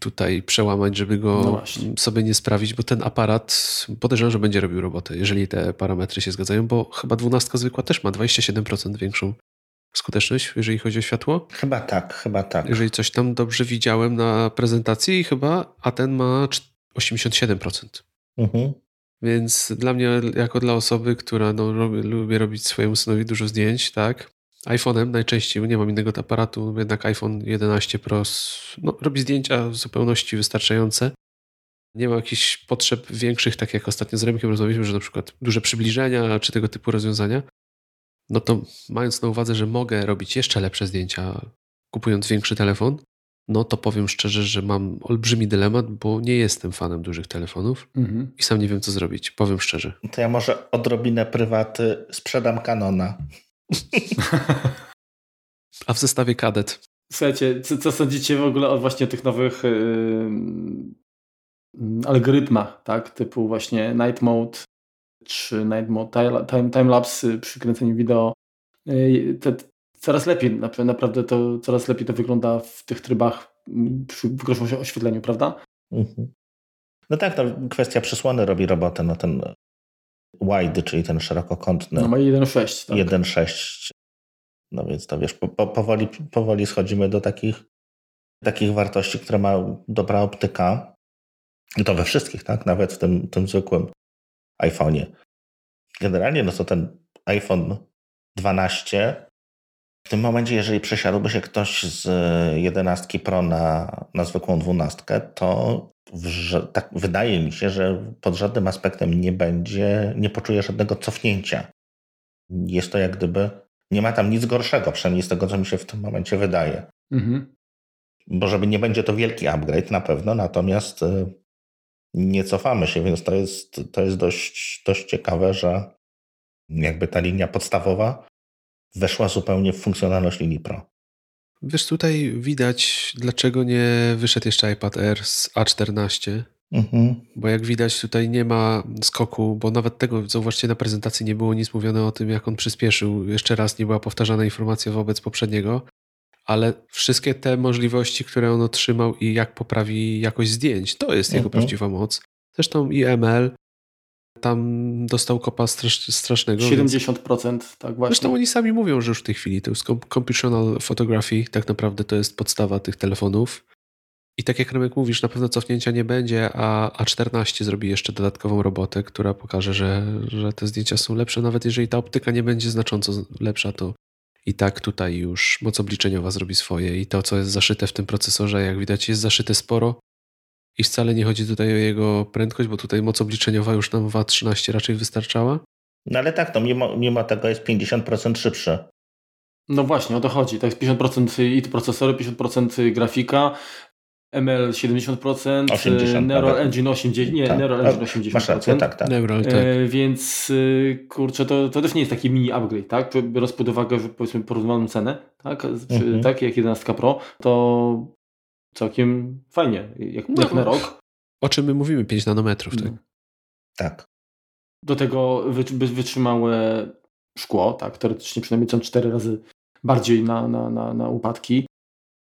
tutaj przełamać, żeby go no sobie nie sprawić, bo ten aparat podejrzewam, że będzie robił robotę, jeżeli te parametry się zgadzają, bo chyba dwunastka zwykła też ma 27% większą skuteczność, jeżeli chodzi o światło. Chyba tak, chyba tak. Jeżeli coś tam dobrze widziałem na prezentacji, chyba, a ten ma 87%. Mhm. Więc dla mnie, jako dla osoby, która no, lubi, lubi robić swojemu synowi dużo zdjęć, tak, iPhone'em najczęściej, nie mam innego aparatu, jednak iPhone 11 Pro no, robi zdjęcia w zupełności wystarczające. Nie ma jakichś potrzeb większych, tak jak ostatnio z Remkiem rozmawialiśmy, że na przykład duże przybliżenia czy tego typu rozwiązania. No to mając na uwadze, że mogę robić jeszcze lepsze zdjęcia kupując większy telefon, no to powiem szczerze, że mam olbrzymi dylemat, bo nie jestem fanem dużych telefonów mhm. i sam nie wiem, co zrobić. Powiem szczerze. To ja może odrobinę prywaty sprzedam Canona. *laughs* A w zestawie kadet Słuchajcie, co, co sądzicie w ogóle o właśnie tych nowych yy, algorytmach, tak? Typu właśnie Night Mode czy Night Mode Time, time Lapse przy kręceniu wideo. Yy, te, coraz lepiej, naprawdę to coraz lepiej to wygląda w tych trybach przy wygroszonym oświetleniu, prawda? Mhm. No tak, to kwestia przysłony robi robotę. No ten wide, czyli ten szerokokątny. No ma 1.6. Tak. 1.6. No więc to wiesz, po, po, powoli, powoli schodzimy do takich, takich wartości, które ma dobra optyka. I to we wszystkich, tak? Nawet w tym, tym zwykłym iPhone'ie. Generalnie, no to ten iPhone 12 w tym momencie, jeżeli przesiadłby się ktoś z 11 Pro na, na zwykłą 12, to w, tak wydaje mi się, że pod żadnym aspektem nie będzie, nie poczuje żadnego cofnięcia. Jest to jak gdyby, nie ma tam nic gorszego, przynajmniej z tego, co mi się w tym momencie wydaje. Mhm. Bo żeby nie będzie to wielki upgrade na pewno, natomiast y, nie cofamy się, więc to jest, to jest dość, dość ciekawe, że jakby ta linia podstawowa weszła zupełnie w funkcjonalność linii Pro. Wiesz, tutaj widać, dlaczego nie wyszedł jeszcze iPad Air z A14. Mhm. Bo jak widać, tutaj nie ma skoku, bo nawet tego, zauważcie, na prezentacji nie było nic mówione o tym, jak on przyspieszył. Jeszcze raz nie była powtarzana informacja wobec poprzedniego, ale wszystkie te możliwości, które on otrzymał i jak poprawi jakość zdjęć, to jest mhm. jego prawdziwa moc. Zresztą i ML, tam dostał kopa strasz, strasznego. 70%, więc... tak właśnie. Zresztą oni sami mówią, że już w tej chwili to jest computational photography, tak naprawdę to jest podstawa tych telefonów. I tak jak Remek mówisz, na pewno cofnięcia nie będzie, a A14 zrobi jeszcze dodatkową robotę, która pokaże, że, że te zdjęcia są lepsze. Nawet jeżeli ta optyka nie będzie znacząco lepsza, to i tak tutaj już moc obliczeniowa zrobi swoje. I to, co jest zaszyte w tym procesorze, jak widać, jest zaszyte sporo. I wcale nie chodzi tutaj o jego prędkość, bo tutaj moc obliczeniowa już nam w A13 raczej wystarczała. No ale tak, to mimo, mimo tego jest 50% szybszy. No właśnie, o to chodzi. To jest 50% i procesory, 50% grafika, ML 70%, 80, Neural Engine 80%, nie, tak. Neural Engine 80%. Masz rację, tak, tak. Neural, tak. E, więc y, kurczę, to, to też nie jest taki mini upgrade, tak? Biorąc pod uwagę, że powiedzmy porównaną cenę, tak? Mhm. tak jak 11 Pro, to całkiem fajnie, jak, no, jak na rok. O czym my mówimy? 5 nanometrów, tak? No. Tak. Do tego wytrzymałe szkło, tak, teoretycznie przynajmniej są 4 razy bardziej na, na, na, na upadki.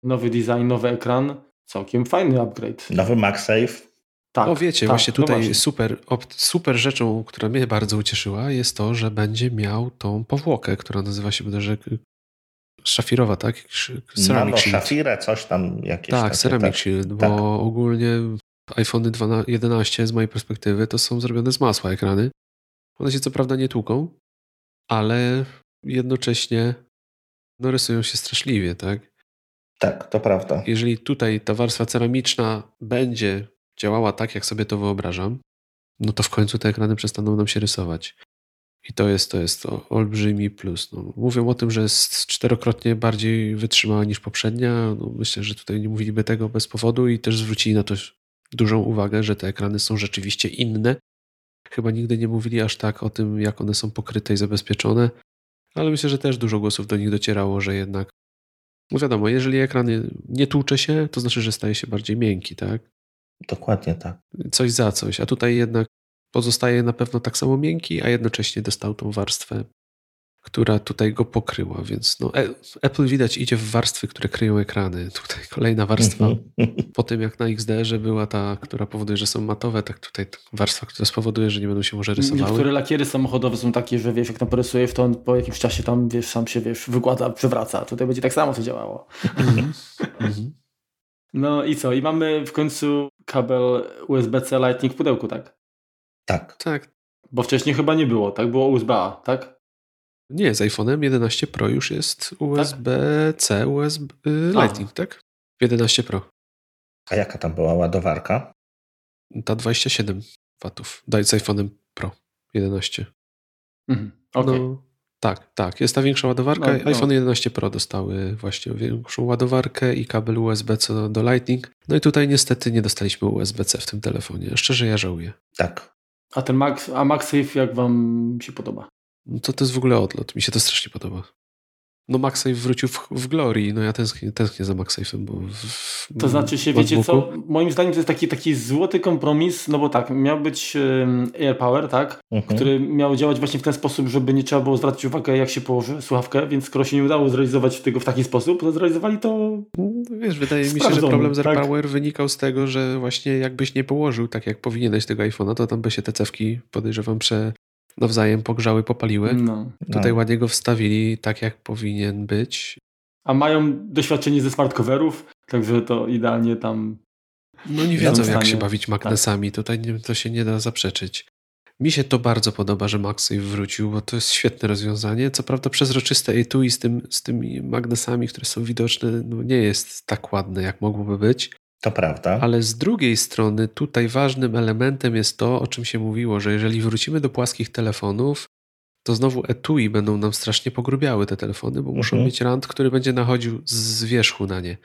Nowy design, nowy ekran, całkiem fajny upgrade. Nowy MagSafe. Tak, o wiecie, tak, właśnie tutaj no właśnie. Super, super rzeczą, która mnie bardzo ucieszyła, jest to, że będzie miał tą powłokę, która nazywa się bodajże szafirowa, tak? Ceramic no, szafirę, coś tam jakieś. Tak, takie, Ceramic tak. Shield, bo tak. ogólnie iPhony 11 z mojej perspektywy to są zrobione z masła ekrany. One się co prawda nie tłuką, ale jednocześnie no, rysują się straszliwie, tak? Tak, to prawda. Jeżeli tutaj ta warstwa ceramiczna będzie działała tak, jak sobie to wyobrażam, no to w końcu te ekrany przestaną nam się rysować. I to jest, to jest olbrzymi plus. No, mówią o tym, że jest czterokrotnie bardziej wytrzymała niż poprzednia. No, myślę, że tutaj nie mówiliby tego bez powodu i też zwrócili na to dużą uwagę, że te ekrany są rzeczywiście inne. Chyba nigdy nie mówili aż tak o tym, jak one są pokryte i zabezpieczone, ale myślę, że też dużo głosów do nich docierało, że jednak, no wiadomo, jeżeli ekran nie tłucze się, to znaczy, że staje się bardziej miękki, tak? Dokładnie tak. Coś za coś, a tutaj jednak pozostaje na pewno tak samo miękki, a jednocześnie dostał tą warstwę, która tutaj go pokryła. Więc no, e, Apple widać idzie w warstwy, które kryją ekrany. *laughs* Tutaj kolejna warstwa mhm. po tym jak na XDR była ta, która powoduje, że są matowe, tak tutaj warstwa, która spowoduje, że nie będą się może rysowały. Niektóre lakiery samochodowe są takie, że wiesz, jak tam porysujesz, to on po jakimś czasie tam wiesz, sam się wiesz, wykłada, przewraca. Tutaj będzie tak samo to działało. Mhm. Mhm. no i co? I mamy w końcu kabel USB-C Lightning w pudełku, tak? Tak. Tak. Bo wcześniej chyba nie było, tak? Było USB-A, tak? Nie, z iPhone'em 11 Pro już jest USB-C, tak? USB y, Lightning, tak? 11 Pro. A jaka tam była ładowarka? Ta 27 watów. Daj z iPhone'em Pro 11. Mhm, okay. no, tak, tak. Jest ta większa ładowarka. No, no. iPhone 11 Pro dostały właśnie większą ładowarkę i kabel USB-C do, do Lightning. No i tutaj niestety nie dostaliśmy USB-C w tym telefonie. Szczerze ja żałuję. Tak. A ten Max, a MagSafe jak wam się podoba? No to to jest w ogóle odlot. Mi się to strasznie podoba. No MagSafe wrócił w, w Glory, no ja tęsknię, tęsknię za MagSafe'em, bo w, To znaczy się, wiecie co, moim zdaniem to jest taki, taki złoty kompromis, no bo tak, miał być um, AirPower, tak, mhm. który miał działać właśnie w ten sposób, żeby nie trzeba było zwracać uwagę jak się położy słuchawkę, więc skoro się nie udało zrealizować tego w taki sposób, to zrealizowali to no, Wiesz, wydaje mi się, że problem z tak? AirPower tak? wynikał z tego, że właśnie jakbyś nie położył tak jak powinieneś tego iPhone'a, to tam by się te cewki podejrzewam prze nawzajem pogrzały, popaliły. No. Tutaj no. ładnie go wstawili tak, jak powinien być. A mają doświadczenie ze smart coverów, także to idealnie tam. No nie wiedzą, jak się bawić magnesami. Tak. Tutaj nie, to się nie da zaprzeczyć. Mi się to bardzo podoba, że MagSafe wrócił, bo to jest świetne rozwiązanie. Co prawda przezroczyste etui z, tym, z tymi magnesami, które są widoczne, no nie jest tak ładne, jak mogłoby być. To prawda. Ale z drugiej strony, tutaj ważnym elementem jest to, o czym się mówiło, że jeżeli wrócimy do płaskich telefonów, to znowu etui będą nam strasznie pogrubiały te telefony, bo muszą mhm. mieć rand, który będzie nachodził z wierzchu na nie.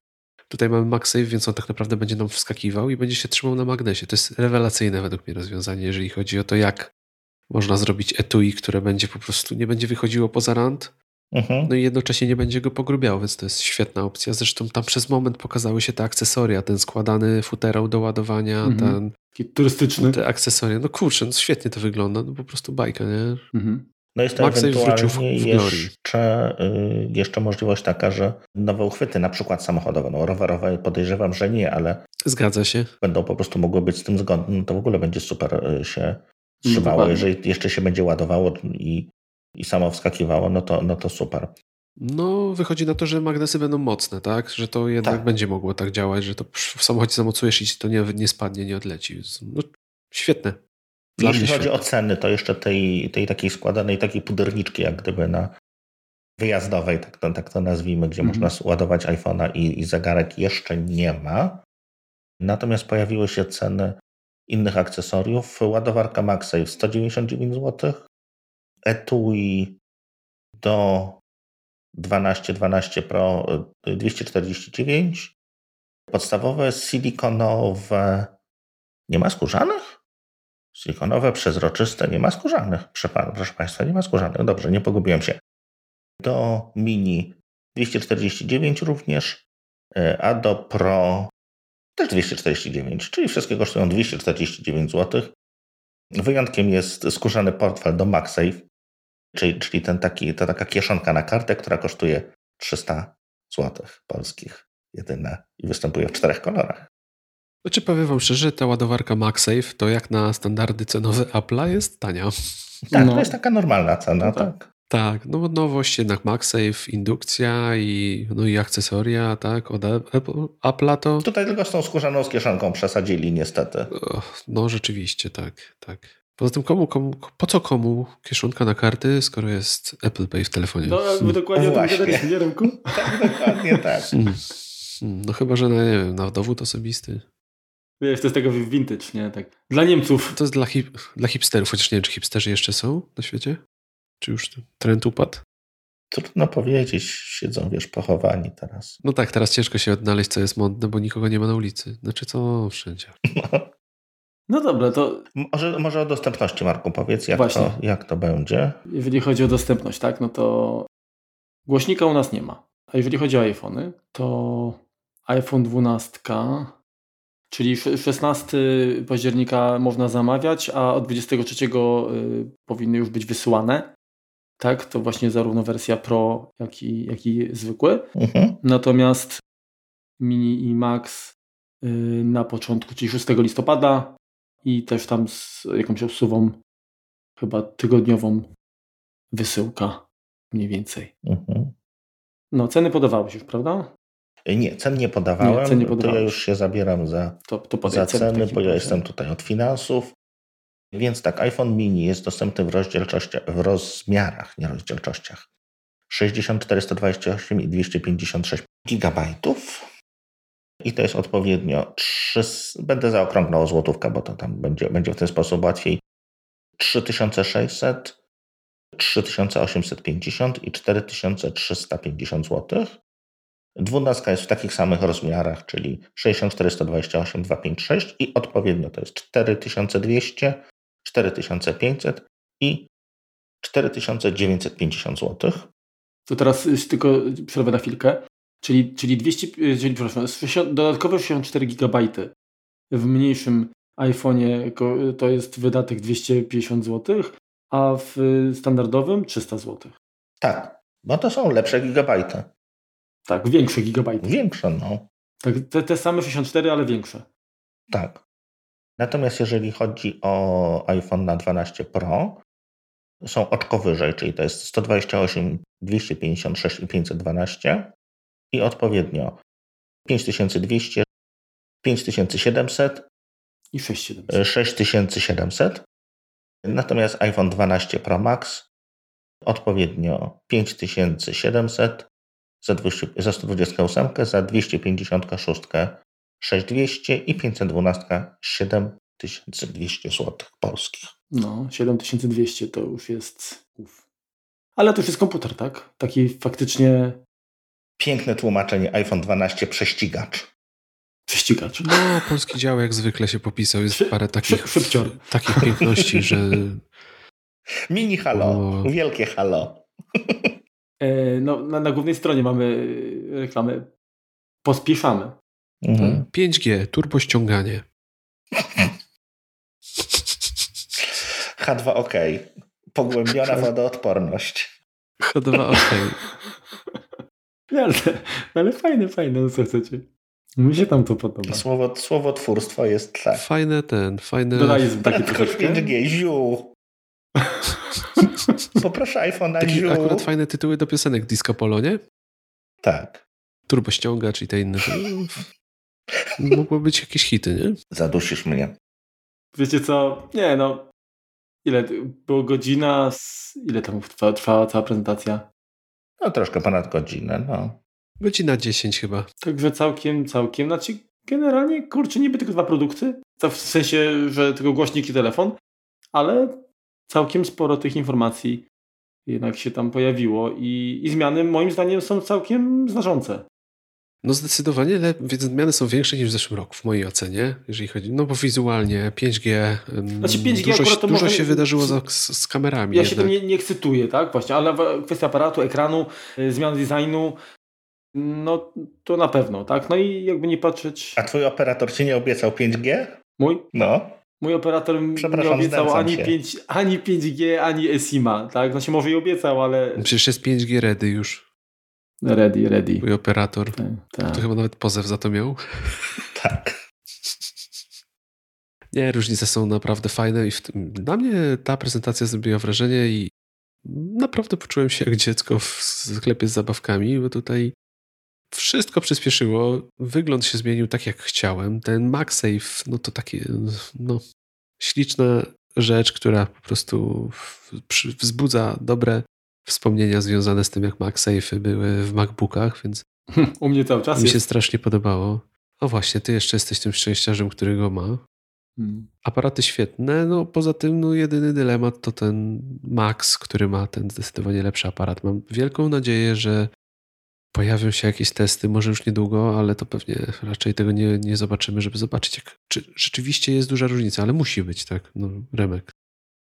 Tutaj mamy MagSafe, więc on tak naprawdę będzie nam wskakiwał i będzie się trzymał na magnesie. To jest rewelacyjne według mnie rozwiązanie, jeżeli chodzi o to, jak można zrobić etui, które będzie po prostu nie będzie wychodziło poza rand, Mhm. No i jednocześnie nie będzie go pogrubiał, więc to jest świetna opcja. Zresztą tam przez moment pokazały się te akcesoria, ten składany futerał do ładowania, mhm. ten... Taki turystyczny. Te akcesoria. No kurczę, no świetnie to wygląda, no po prostu bajka, nie? Mhm. No jest to Max ewentualnie w, w jeszcze, y, jeszcze możliwość taka, że nowe uchwyty, na przykład samochodowe, no rowerowe podejrzewam, że nie, ale Zgadza się. Będą po prostu mogły być z tym zgodne, no to w ogóle będzie super y, się trzymało. No, jeżeli jeszcze się będzie ładowało i i samo wskakiwało, no to, no to super. No, wychodzi na to, że magnesy będą mocne, tak? Że to jednak tak. będzie mogło tak działać, że to w samochodzie zamocujesz i to nie, nie spadnie, nie odleci. No, świetne. Dla Jeśli chodzi świetne. o ceny, to jeszcze tej, tej takiej składanej takiej puderniczki, jak gdyby na wyjazdowej, tak to, tak to nazwijmy, gdzie mhm. można ładować iPhone'a i, i zegarek jeszcze nie ma. Natomiast pojawiły się ceny innych akcesoriów. Ładowarka MagSafe 199 zł, etui do 12, 12 Pro 249. Podstawowe silikonowe. Nie ma skórzanych? Silikonowe, przezroczyste, nie ma skórzanych. Proszę Państwa, nie ma skórzanych. Dobrze, nie pogubiłem się. Do mini 249 również, e, a do Pro też 249, czyli wszystkie kosztują 249 zł. Wyjątkiem jest skórzany portfel do MagSafe Czyli, czyli ten taki, ta taka kieszonka na kartę, która kosztuje 300 zł polskich jedyne i występuje w czterech kolorach. Znaczy powiem wam szczerze, ta ładowarka MagSafe to jak na standardy cenowe Apple'a jest tania. Tak, no. to jest taka normalna cena, no tak. tak. Tak, no nowość jednak MagSafe, indukcja i, no i akcesoria, tak, od Apple'a to... Tutaj tylko z tą skórzaną z kieszonką przesadzili niestety. No rzeczywiście, tak, tak. Poza tym komu, komu, po co komu kieszonka na karty, skoro jest Apple Pay w telefonie? No, jakby dokładnie o tym gadaliśmy, Remku? *laughs* tak, dokładnie tak. Hmm. Hmm, no chyba, że na, nie wiem, na dowód osobisty. Wiesz, to jest tego vintage, nie? Tak. Dla Niemców. To jest dla, hip, dla hipsterów, chociaż nie wiem, czy hipsterzy jeszcze są na świecie? Czy już trend upadł? Trudno powiedzieć, siedzą, wiesz, pochowani teraz. No tak, teraz ciężko się odnaleźć, co jest modne, bo nikogo nie ma na ulicy. Znaczy, co wszędzie. *laughs* No. No dobra, to. Może, może o dostępności, Marku, powiedz, jak to, jak to będzie. Jeżeli chodzi o dostępność, tak, no to głośnika u nas nie ma. A jeżeli chodzi o iPhony, to iPhone 12, czyli 16 października można zamawiać, a od 23 y, powinny już być wysyłane. Tak, to właśnie zarówno wersja Pro, jak i, jak i zwykły. Mhm. Natomiast Mini i Max y, na początku, czyli 6 listopada, i też tam z jakąś osuwą chyba tygodniową wysyłka mniej więcej. Mhm. No, ceny podawałeś już, prawda? Nie, cen nie podawałem. Nie, cen nie to ja już się zabieram za, to, to za ceny, bo ja jestem tutaj od finansów. Więc tak, iPhone mini jest dostępny w rozdzielczościach, w rozmiarach, nie rozdzielczościach. 64, 128 i 256 gigabajtów. I to jest odpowiednio 3, będę zaokrąglał złotówkę, bo to tam będzie, będzie w ten sposób łatwiej. 3600, 3850 i 4350 zł. Dwunastka jest w takich samych rozmiarach, czyli 6428, 256 i odpowiednio to jest 4200, 4500 i 4950 zł. To teraz tylko przerwę na chwilkę. Czyli, czyli, 200, czyli przepraszam, dodatkowe 64 GB w mniejszym iPhone'ie to jest wydatek 250 zł, a w standardowym 300 zł. Tak, bo to są lepsze gigabajty. Tak, większe gigabajty. Większe, no. Tak, te, te same 64, ale większe. Tak. Natomiast jeżeli chodzi o iPhone na 12 Pro, są oczko wyżej, czyli to jest 128, 256 i 512 i odpowiednio 5200, 5700 i 6700. 6700. Natomiast iPhone 12 Pro Max odpowiednio 5700 za, 200, za 128, za 256 6200 i 512 7200 zł polskich. No, 7200 to już jest uf. Ale to już jest komputer, tak? Taki faktycznie... Piękne tłumaczenie iPhone 12 prześcigacz. Prześcigacz. No, polski dział jak zwykle się popisał. Jest parę takich, takich piękności, że... *laughs* Mini halo, o... wielkie halo. E, no, na, na głównej stronie mamy reklamę. Pospieszamy. Mhm. 5G, turbo ściąganie. H2 OK. Pogłębiona wodoodporność. H2 *laughs* Nie, ale, ale fajne, fajne, no co chcecie. Mi się tam to podoba. Słowo, słowotwórstwo jest tak. Fajne ten, fajne... Dodalizm taki troszeczkę. 5G, ziu. Poproszę iPhone na akurat fajne tytuły do piosenek Disco Polo, nie? Tak. Turbo ściągacz i te inne. Mogły być jakieś hity, nie? Zadusisz mnie. Wiecie co? Nie no. Ile? Było godzina? Z... Ile tam trwała, trwała cała prezentacja? No troszkę ponad godzinę, no. Godzina 10 chyba. Także całkiem, całkiem. Znaczy generalnie, kurczę, niby tylko dwa produkty. W sensie, że tylko głośnik i telefon. Ale całkiem sporo tych informacji jednak się tam pojawiło i, i zmiany moim zdaniem są całkiem znaczące. No zdecydowanie zmiany są większe niż w zeszłym roku, w mojej ocenie, jeżeli chodzi, no bo wizualnie 5G, znaczy 5G dużo, dużo może... się wydarzyło z, z, kamerami. Ja jednak. się tym nie, nie ekscytuję, tak, właśnie, ale kwestia aparatu, ekranu, y, zmian designu, no to na pewno, tak, no i jakby nie patrzeć... A twój operator ci nie obiecał 5G? Mój? No. Mój operator nie obiecał ani, 5, ani 5G, ani SIMA, tak? No się może i obiecał, ale... Przecież jest 5G ready już. Ready, ready. Mój operator. Tak, tak. To chyba nawet pozew za to miał. *laughs* Tak. *laughs* Nie, różnice są naprawdę fajne i tym, na mnie ta prezentacja zrobiła wrażenie i naprawdę poczułem się jak dziecko w sklepie z zabawkami, bo tutaj wszystko przyspieszyło, wygląd się zmienił tak jak chciałem. Ten MagSafe, no to takie no, śliczna rzecz, która po prostu wzbudza dobre wspomnienia związane z tym, jak MagSafe były w MacBookach, więc u mnie cały czas mi się jest. strasznie podobało. O właśnie, ty jeszcze jesteś tym szczęściarzem, który go ma. Hmm. Aparaty świetne, no poza tym no, jedyny dylemat to ten Max, który ma ten zdecydowanie lepszy aparat. Mam wielką nadzieję, że pojawią się jakieś testy, może już niedługo, ale to pewnie raczej tego nie, nie zobaczymy, żeby zobaczyć, jak, czy rzeczywiście jest duża różnica, ale musi być, tak, no, Remek.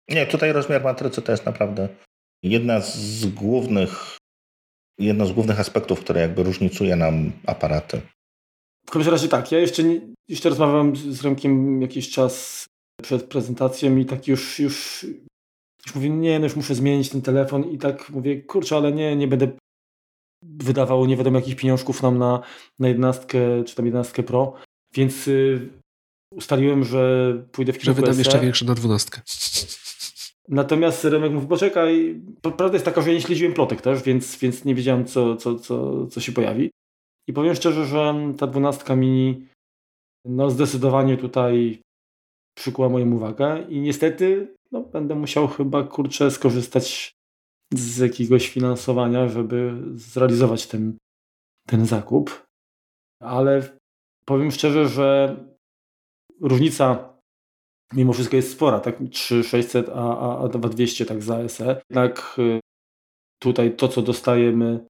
Nie, tutaj rozmiar matrycy to jest naprawdę jedna z głównych, jedno z głównych aspektów, które jakby różnicuje nam aparaty. W każdym razie tak, ja jeszcze, nie, jeszcze rozmawiam z Remkiem jakiś czas przed prezentacją i tak już, już, już mówię, nie, no już muszę zmienić ten telefon i tak mówię, kurczę, ale nie, nie będę wydawało nie wiadomo jakich pieniążków nam na, na 11 czy tam 11 Pro, więc y, ustaliłem, że pójdę w kierunku Że wydam jeszcze większe na 12. Natomiast Remek mówi, poczekaj, prawda jest taka, że ja nie śledziłem plotek też, więc, więc nie wiedziałem, co, co, co, co się pojawi. I powiem szczerze, że ta 12 mini no zdecydowanie tutaj przykuła moją uwagę i niestety no, będę musiał chyba, kurczę, skorzystać z jakiegoś finansowania, żeby zrealizować ten, ten zakup. Ale powiem szczerze, że różnica mimo wszystko jest spora, tak 3600 a, a, a 2200 tak za SE. Jednak y, tutaj to, co dostajemy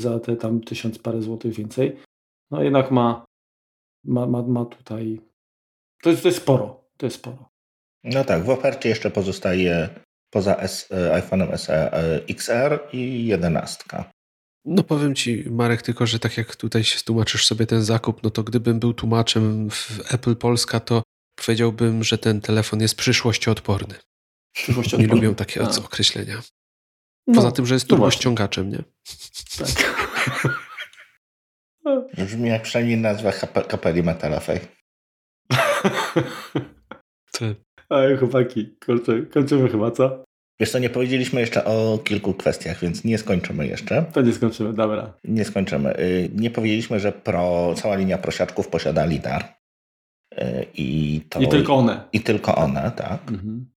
za te tam tysiąc parę złotych więcej, no jednak ma, ma, ma, ma tutaj, to jest, to jest sporo, to jest sporo. No tak, w ofercie jeszcze pozostaje poza S, e, iPhone'em SE e, XR i 11. No powiem ci, Marek, tylko że tak jak tutaj się tłumaczysz sobie ten zakup, no to gdybym był tłumaczem w Apple Polska, to powiedziałbym, że ten telefon jest przyszłościoodporny. Nie lubią takie A. określenia. Poza no, tym, że jest no turbościągaczem, nie? Tak. *laughs* Brzmi jak przynajmniej nazwa kapeli metalowej. Ej, chłopaki, kończymy chyba, co? Wiesz co, nie powiedzieliśmy jeszcze o kilku kwestiach, więc nie skończymy jeszcze. To nie skończymy, dobra. Nie skończymy. Y, nie powiedzieliśmy, że pro, cała linia prosiaczków posiada lidar. Y, I, to, I tylko one. I tylko one, tak. Mhm.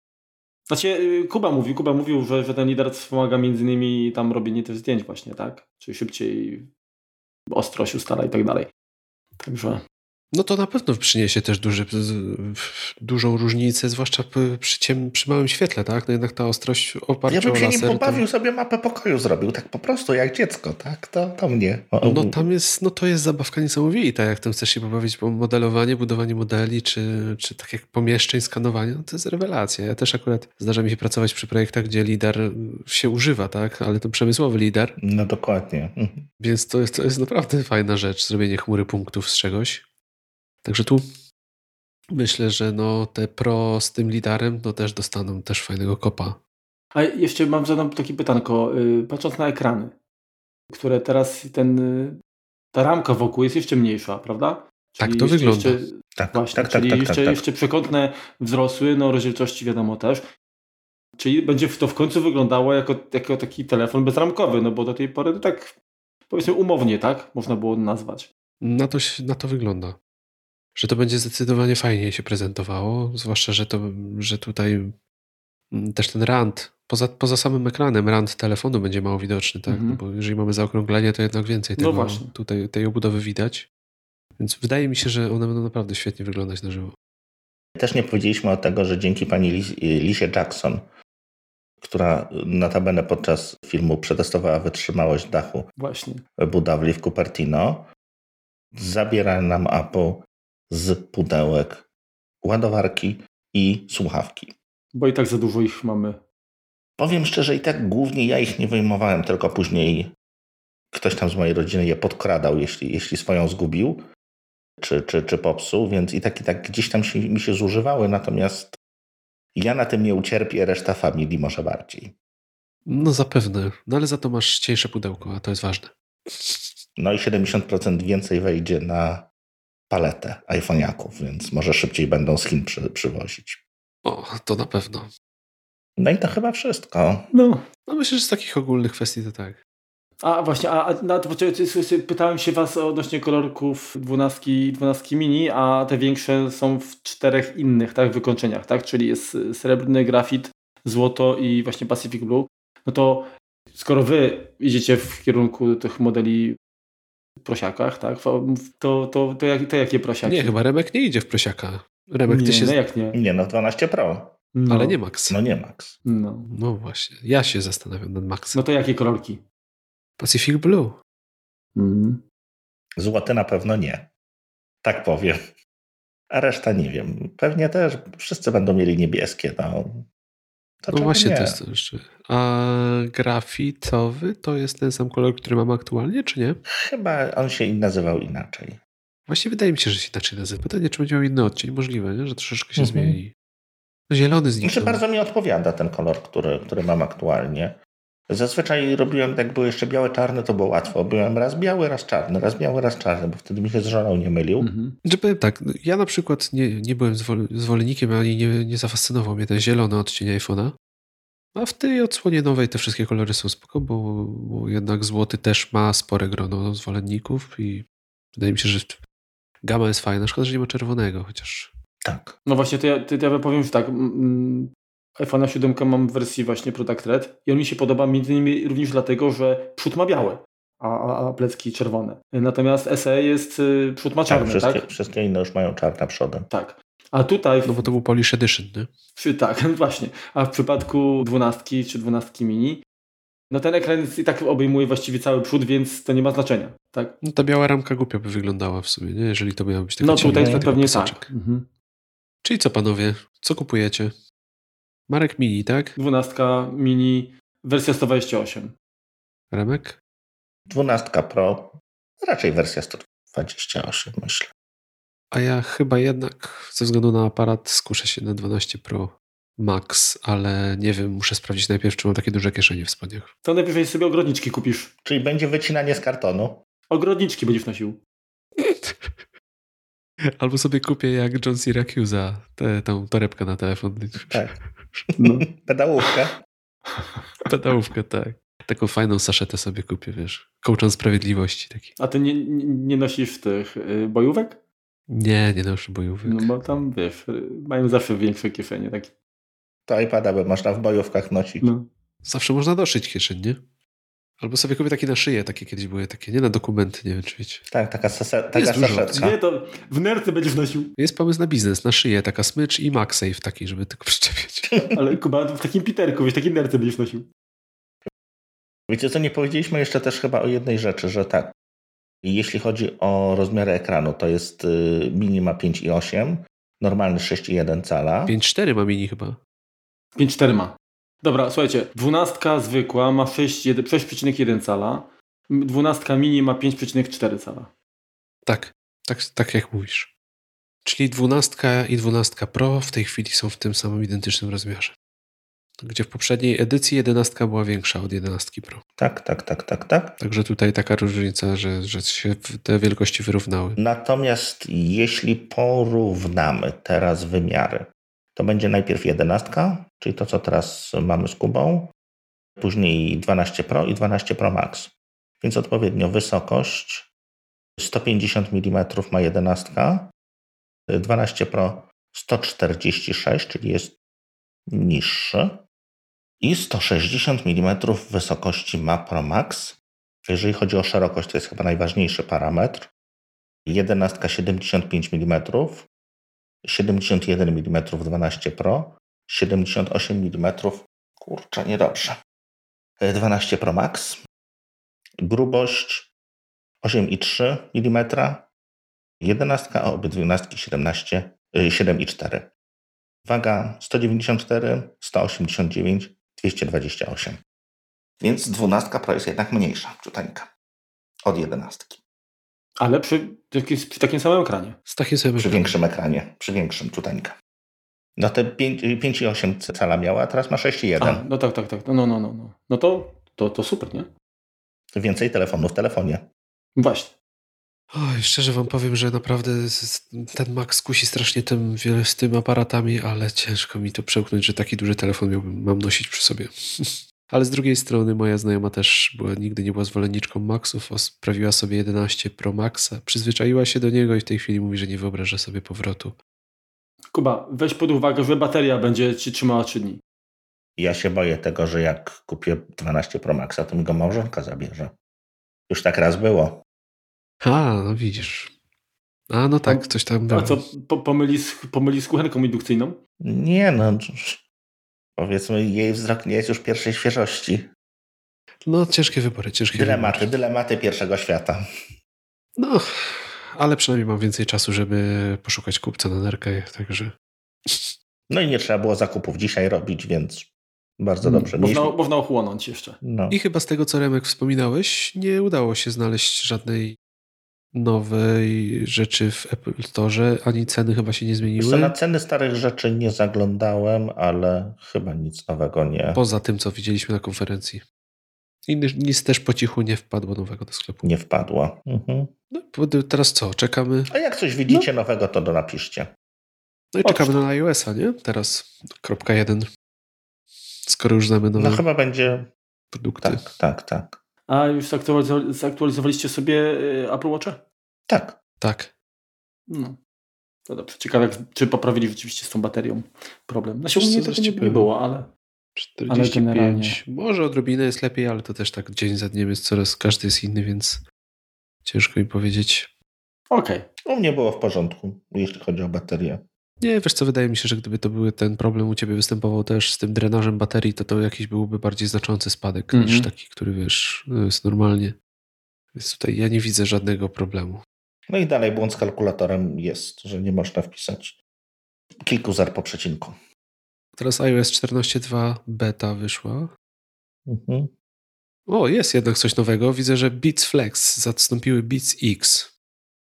Znaczy, y, Kuba mówił, Kuba mówił, że, że ten lidar wspomaga między innymi tam robienie tych zdjęć właśnie, tak? Czyli szybciej ostrość ustala i tak dalej. Także no to na pewno przyniesie też duży, dużą różnicę, zwłaszcza przy, ciem, przy małym świetle, tak? No jednak ta ostrość oparcia Ja bym się nim pobawił, to... sobie mapę pokoju zrobił, tak po prostu, jak dziecko, tak? To, to mnie. No tam jest, no to jest zabawka niesamowita, jak tam chcesz się pobawić, bo modelowanie, budowanie modeli, czy, czy tak jak pomieszczeń, skanowanie, no to jest rewelacja. Ja też akurat zdarza mi się pracować przy projektach, gdzie lidar się używa, tak? Ale to przemysłowy lidar. No dokładnie. Mhm. Więc to jest, to jest naprawdę fajna rzecz, zrobienie chmury punktów z czegoś. Także tu myślę, że no te pro z tym lidarem no też dostaną też fajnego kopa. A jeszcze mam zadam takie pytanko. Y, patrząc na ekrany, które teraz ten, y, ta ramka wokół jest jeszcze mniejsza, prawda? Czyli tak to wygląda. Jeszcze, tak, właśnie, tak, tak, czyli tak, tak, jeszcze, tak, jeszcze przekątne wzrosły, no rozdzielczości wiadomo też. Czyli będzie to w końcu wyglądało jako, jako taki telefon bezramkowy, no bo do tej pory to tak powiedzmy umownie, tak? Można było nazwać. Na to, na to wygląda że to będzie zdecydowanie fajniej się prezentowało, zwłaszcza, że, to, że tutaj mm, też ten rand, poza, poza samym ekranem, rand telefonu będzie mało widoczny, tak? -hmm. no bo jeżeli mamy zaokrąglenie, to jednak więcej no tego, no tutaj, tej obudowy widać. Więc wydaje mi się, że one będą naprawdę świetnie wyglądać na żywo. Też nie powiedzieliśmy o tego, że dzięki pani Lisie Jackson, która notabene podczas filmu przetestowała wytrzymałość dachu Właśnie. budowli w Cupertino, zabiera nam Apple z pudełek ładowarki i słuchawki. Bo i tak za dużo ich mamy. Powiem szczerze, i tak głównie ja ich nie wyjmowałem, tylko później ktoś tam z mojej rodziny je podkradał, jeśli, jeśli swoją zgubił czy, czy, czy popsuł, więc i tak, i tak gdzieś tam się, mi się zużywały, natomiast ja na tym nie ucierpię, reszta familii może bardziej. No zapewne, no ale za to masz cieńsze pudełko, a to jest ważne. No i 70% więcej wejdzie na paletę iPhone'aków, więc może szybciej będą z Chin przy, przywozić. O, to na pewno. No i to chyba wszystko. No. no myślę, że z takich ogólnych kwestii to tak. A właśnie, a, a na, pytałem się was odnośnie kolorków 12, 12 mini, a te większe są w czterech innych tak, wykończeniach, tak? Czyli jest srebrny, grafit, złoto i właśnie Pacific Blue. No to skoro wy idziecie w kierunku tych modeli prosiakach, tak? To, to, to, jak, to jakie prosiaki? Nie, chyba Remek nie idzie w prosiaka. Remek, nie, ty się... no jak nie? Nie, no 12 Pro. No. Ale nie Max. No nie Max. No. no właśnie. Ja się zastanawiam nad Maxem. No to jakie kolorki? Pacific Blue. Mm. Złote na pewno nie. Tak powiem. A reszta nie wiem. Pewnie też wszyscy będą mieli niebieskie. No, no właśnie, nie? to jest to jeszcze. A grafitowy to jest ten sam kolor, który mamy aktualnie, czy nie? Chyba on się nazywał inaczej. Właśnie wydaje mi się, że się inaczej nazywa. Pytanie, czy będzie miał inny odcień. Możliwe, nie? że troszeczkę się mhm. zmieni. No, zielony zniknął. Znaczy bardzo mi odpowiada ten kolor, który, który mam aktualnie. Zazwyczaj robiłem, jak były jeszcze białe, czarne, to było łatwo. Byłem raz biały, raz czarny, raz biały, raz czarny, bo wtedy mi się z żoną nie mylił. Mhm. Że powiem tak, ja na przykład nie, nie byłem zwolennikiem, ani nie, nie zafascynował mnie ten zielony odcień iPhone'a. A w tej odsłonie nowej te wszystkie kolory są spoko, bo, bo jednak złoty też ma spore grono zwolenników i wydaje mi się, że gama jest fajna. Szkoda, że nie ma czerwonego, chociaż... Tak. No właśnie, to ja, to ja powiem, że tak, iPhone'a 7 mam w wersji właśnie Product Red i on mi się podoba między innymi również dlatego, że przód ma białe, a, a, plecki czerwone. Natomiast SE jest, y, przód ma czarny, tak? Wszystkie, tak? wszystkie inne już mają czarne przodem. Tak. A tutaj... No bo to był Polish Edition, nie? Przy, tak, *laughs* właśnie. A w przypadku 12 czy 12 mini no ten ekran i tak obejmuje właściwie cały przód, więc to nie ma znaczenia. Tak? No ta biała ramka głupio by wyglądała w sumie, nie? jeżeli to miało być taka No tutaj to pewnie tak. Mhm. Czyli co panowie, co kupujecie? Marek Mini, tak? 12 mini, wersja 128. Remek? 12 Pro, raczej wersja 128, myślę. A ja chyba jednak ze względu na aparat skuszę się na 12 Pro Max, ale nie wiem, muszę sprawdzić najpierw, czy mam takie duże kieszenie w spodniach. To najpierw sobie ogrodniczki kupisz. Czyli będzie wycinanie z kartonu. Ogrodniczki będziesz nosił. *laughs* Albo sobie kupię jak John Syracuse tę tą torebkę na telefon. Tak. No. *laughs* Pedałówkę. Pedałówkę, tak. Taką fajną saszetę sobie kupię, wiesz. Kołczan sprawiedliwości taki. A ty nie, nie, nosisz tych y, bojówek? Nie, nie noszę bojówek. No bo tam, wiesz, mają zawsze większe kieszenie. Takie. To iPada by można w bojówkach nosić. No. Zawsze można doszyć kieszeń, nie? Albo sobie kupię takie na szyję, takie kiedyś były, takie, nie na dokumenty, nie wiem czy wiecie. Tak, taka, sase, taka saszetka. Nie, to w nerce będziesz nosił. Jest pomysł na biznes, na szyję, taka smycz i MagSafe taki, żeby tylko *laughs* przyczepiać. Ale Kuba, w takim piterku, wiesz, takiej nerce będziesz nosił. Wiecie co, nie powiedzieliśmy jeszcze też chyba o jednej rzeczy, że tak, jeśli chodzi o rozmiary ekranu, to jest y, mini ma 5,8, normalny 6,1 cala. 5,4 ma mini chyba. 5,4 ma. Dobra, słuchajcie, 12 zwykła ma 6,1 cala, 12 mini ma 5,4 cala. Tak, tak, tak jak mówisz. Czyli 12 i 12 Pro w tej chwili są w tym samym identycznym rozmiarze gdzie w poprzedniej edycji 11 była większa od 11 Pro. Tak, tak, tak, tak, tak. Także tutaj taka różnica, że, że się te wielkości wyrównały. Natomiast jeśli porównamy teraz wymiary, to będzie najpierw 11, czyli to, co teraz mamy z Kubą, później 12 Pro i 12 Pro Max. Więc odpowiednio wysokość 150 mm ma 11, 12 Pro 146, czyli jest niższy i 160 mm wysokości ma Pro Max. Jeżeli chodzi o szerokość, to jest chyba najważniejszy parametr. 11 75 mm, 71 mm 12 Pro, 78 mm, kurczę, niedobrze. 12 Pro Max. Grubość 8,3 mm, 11, a obydwie 12 17, 7,4. Waga 194, 189, 228. Więc 12 Pro jest jednak mniejsza, ciuteńka, od 11. Ale przy, przy takim samym ekranie. Z takim samym Przy większym ekranie, przy większym ciuteńka. No te 5,8 cala miała, a teraz ma 6,1. No tak, tak, tak. No, no, no, no. No to, to, to super, nie? Więcej telefonów w telefonie. Właśnie. Oj, szczerze wam powiem, że naprawdę ten Max kusi strasznie tym, z tym aparatami, ale ciężko mi to przełknąć, że taki duży telefon miałbym, mam nosić przy sobie. *laughs* ale z drugiej strony moja znajoma też była, nigdy nie była zwolenniczką Maxów, sprawiła sobie 11 Pro Maxa, przyzwyczaiła się do niego i w tej chwili mówi, że nie wyobraża sobie powrotu. Kuba, weź pod uwagę, że bateria będzie ci trzymała 3 dni. Ja się boję tego, że jak kupię 12 Pro Maxa, to mi go małżonka zabierze. Już tak raz było. A, no widzisz. A, no tak, coś tam było. A co, po, pomyli, z, pomyli z kuchenką indukcyjną? Nie, no. Powiedzmy, jej wzrok nie jest już pierwszej świeżości. No, ciężkie wybory, ciężkie Dylematy, wybory. dylematy pierwszego świata. No, ale przynajmniej mam więcej czasu, żeby poszukać kupca na nerkę, także... No i nie trzeba było zakupów dzisiaj robić, więc bardzo dobrze. Hmm, można, można ochłonąć jeszcze. No. I chyba z tego, co Remek wspominałeś, nie udało się znaleźć żadnej nowej rzeczy w Apple Store, ani ceny chyba się nie zmieniły. Co, na ceny starych rzeczy nie zaglądałem, ale chyba nic nowego nie. Poza tym, co widzieliśmy na konferencji. I nic też po cichu nie wpadło nowego do sklepu. Nie wpadło. Mhm. No, teraz co? Czekamy. A jak coś widzicie no. nowego, to do napiszcie. No i czekamy na iOS-a, nie? Teraz kropka jeden. Skoro już znamy nowe No chyba będzie produkty. Tak, tak, tak. A już zaktualizowaliście sobie y, Apple Watcha? Tak. Tak. No. To dobrze. Ciekawe, czy poprawili rzeczywiście z tą baterią problem. Na mnie to nie, nie było, ale... 45. Ale Może odrobinę jest lepiej, ale to też tak dzień za dniem jest coraz, każdy jest inny, więc ciężko mi powiedzieć. Okej. Okay. U mnie było w porządku, jeśli chodzi o baterię. Nie, wiesz co, wydaje mi się, że gdyby to były ten problem u ciebie występował też z tym drenażem baterii, to to jakiś byłby bardziej znaczący spadek mm -hmm. niż mhm. taki, który wiesz, no, jest normalnie. Więc tutaj ja nie widzę żadnego problemu. No i dalej błąd z kalkulatorem jest, że nie można wpisać kilku zer po przecinku. Teraz iOS 14.2 beta wyszła. Mhm. O, jest jednak coś nowego. Widzę, że Beats Flex zastąpiły Beats X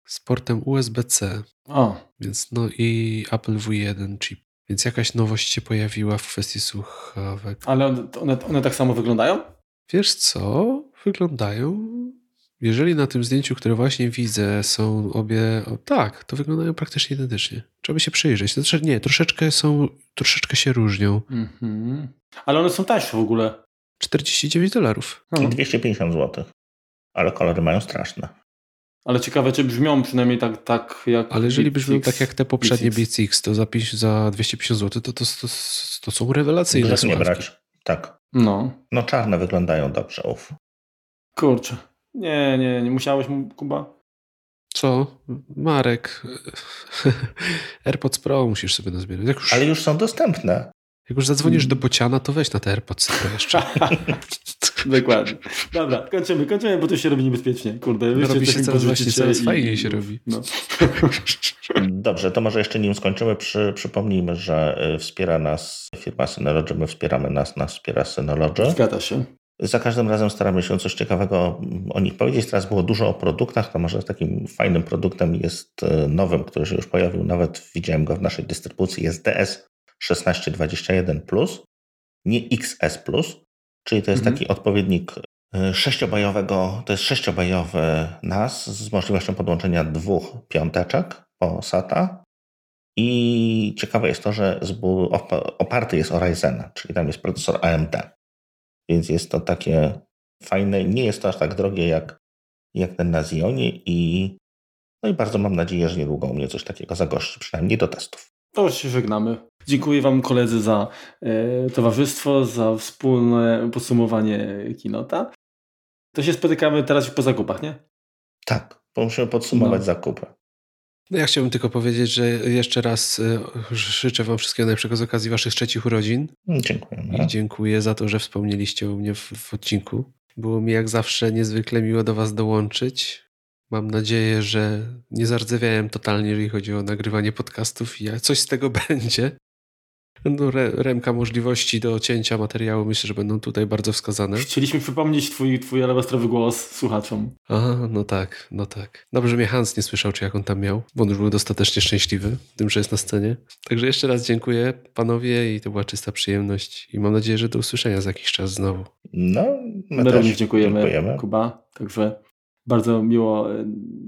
z portem USB-C. O, Więc no i Apple V1 chip. Więc jakaś nowość się pojawiła w kwestii słuchawek. ale one, one, one tak samo wyglądają? Wiesz co? Wyglądają. Jeżeli na tym zdjęciu, które właśnie widzę, są obie. O, tak, to wyglądają praktycznie identycznie. Trzeba by się przyjrzeć. Znaczy, nie, troszeczkę są, troszeczkę się różnią. Mhm. Ale one są tańsze w ogóle. 49 dolarów. No. 250 zł. Ale kolory mają straszne. Ale ciekawe, czy brzmią przynajmniej tak, tak jak. Ale jeżeli Beats brzmią X. tak jak te poprzednie Beats X. Beats X, to za, za 250 zł, to, to, to, to są rewelacyjne Grzech nie brać. Tak. No, No czarne wyglądają dobrze, uf. kurczę. Nie, nie, nie musiałeś, mu, Kuba? Co? Marek. *laughs* AirPods Pro musisz sobie nazbierać. Już, Ale już są dostępne. jak już zadzwonisz do Bociana, to weź na te AirPods Pro jeszcze. *laughs* Dokładnie. Dobra, kończymy, kończymy, bo to się robi niebezpiecznie. Kurde, No, robi się coraz właśnie, coraz i- fajniej się robi. No. *laughs* Dobrze, to może jeszcze nim skończymy, przy, przypomnijmy, że y, wspiera nas firma Synology, my wspieramy nas, nas wspiera Synology. Zgadza się. Za każdym razem staramy się coś ciekawego o nich powiedzieć. Teraz było dużo o produktach, to może takim fajnym produktem jest y, nowym, który się już pojawił, nawet widziałem go w naszej dystrybucji, jest DS 1621 Plus, nie XS Plus, czyli to jest Mhm. taki odpowiednik y, sześciobajowego, to jest sześciobajowy NAS z możliwością podłączenia dwóch piąteczek po SATA. I ciekawe jest to, że oparty jest o Ryzena, czyli tam jest procesor AMD. Więc jest to takie fajne, nie jest to aż tak drogie jak, jak ten na Xionie i no i bardzo mam nadzieję, że niedługo u mnie coś takiego zagości, przynajmniej do testów. To się żegnamy. Dziękuję Wam koledzy za e, towarzystwo, za wspólne podsumowanie kinota. To się spotykamy teraz już po zakupach, nie? Tak, bo musimy podsumować No. zakupy. No ja chciałbym tylko powiedzieć, że jeszcze raz y, życzę Wam wszystkiego najlepszego z okazji Waszych trzecich urodzin Mm, Dziękujemy. i dziękuję za to, że wspomnieliście o mnie w, w odcinku. Było mi jak zawsze niezwykle miło do Was dołączyć. Mam nadzieję, że nie zardzewiałem totalnie, jeżeli chodzi o nagrywanie podcastów i coś z tego *laughs* będzie. No, re, remka możliwości do cięcia materiału myślę, że będą tutaj bardzo wskazane. Chcieliśmy przypomnieć Twój, twój alabastrowy głos słuchaczom. Aha, no tak, no tak. Dobrze, że mnie Hans nie słyszał, czy jak on tam miał, bo on już był dostatecznie szczęśliwy tym, że jest na scenie. Także jeszcze raz dziękuję panowie i to była czysta przyjemność i mam nadzieję, że do usłyszenia za jakiś czas znowu. No, my, My też również dziękujemy, dziękujemy. Kuba. Także bardzo miło.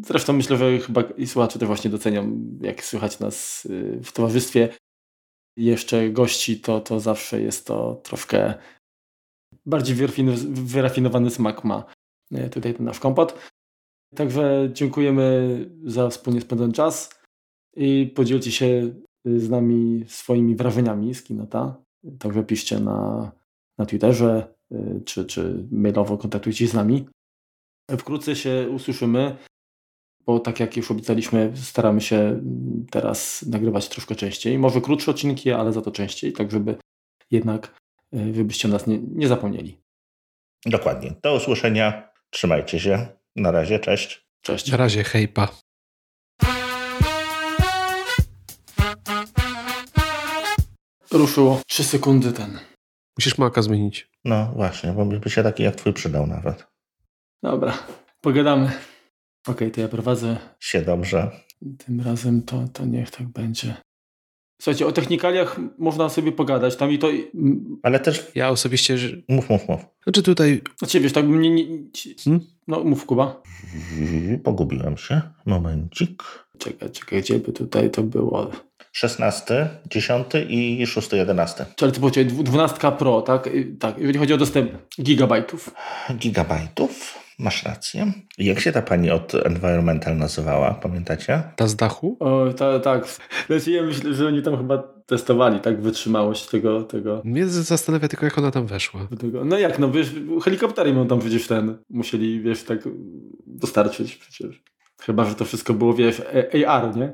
Zresztą myślę, że chyba i słuchacze też właśnie docenią, jak słychać nas y, w towarzystwie jeszcze gości, to, to zawsze jest to troszkę bardziej wyrafin- wyrafinowany smak ma y, tutaj ten nasz kompot. Także dziękujemy za wspólnie spędzony czas i podzielcie się y, z nami swoimi wrażeniami z kinota. Także piszcie na, na Twitterze y, czy, czy mailowo kontaktujcie się z nami. Wkrótce się usłyszymy, bo tak jak już obiecaliśmy, staramy się teraz nagrywać troszkę częściej. Może krótsze odcinki, ale za to częściej, tak żeby jednak wy byście nas nie, nie zapomnieli. Dokładnie. Do usłyszenia. Trzymajcie się. Na razie, cześć. Cześć. Na razie, hejpa. Ruszyło. Trzy sekundy ten. Musisz maka zmienić. No właśnie, bo by się taki jak twój przydał nawet. Dobra, pogadamy. Okej, to ja prowadzę. Się dobrze. Tym razem to, to niech tak będzie. Słuchajcie, o technikaliach można sobie pogadać. Tam i to. Ale też Ja osobiście, że- mów, mów, mów. znaczy tutaj Znaczy, wiesz, tak mnie nie. Hmm? No, mów Kuba. Pogubiłem się. Momencik. Czekaj, czekaj, gdzie by tutaj to było? 16, 10 i 6, 11. Czyli to było 12 Pro, tak? Tak, jeżeli chodzi o dostęp gigabajtów. Gigabajtów. Masz rację. Jak się ta pani od Environmental nazywała? Pamiętacie? ta z dachu. O, ta, tak. Znaczy, ja myślę, że oni tam chyba testowali tak wytrzymałość tego, tego, Mnie zastanawia tylko, jak ona tam weszła. tego. No jak, no wiesz, helikoptery ją tam przecież ten musieli, wiesz, tak dostarczyć przecież. Chyba, że to wszystko było, wiesz, AR, nie?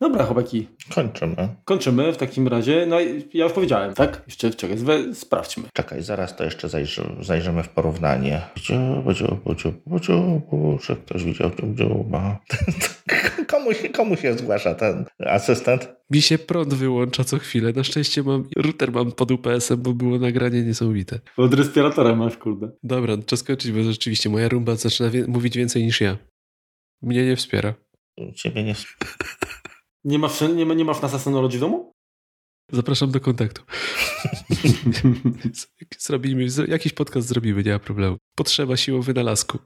Dobra, chłopaki, Kończymy. kończymy w takim razie. No i ja już powiedziałem, tak? Jeszcze czekaj, zwe- sprawdźmy. Czekaj, zaraz to jeszcze zajrzy, zajrzymy w porównanie. Budziu, budziu, budziu, budziu, czy ktoś widział dziuba? *laughs* Komu, komu się zgłasza ten asystent? Mi się prąd wyłącza co chwilę. Na szczęście mam router mam pod UPS-em, bo było nagranie niesamowite. Od respiratora masz, kurde. Dobra, czas skończyć, bo rzeczywiście moja rumba zaczyna wie mówić więcej niż ja. Mnie nie wspiera. Ciebie nie... Nie masz, nie, nie masz NASA Synology w domu? Zapraszam do kontaktu. *laughs* Zrobimy, jakiś podcast zrobimy, nie ma problemu. Potrzeba siły wynalazku.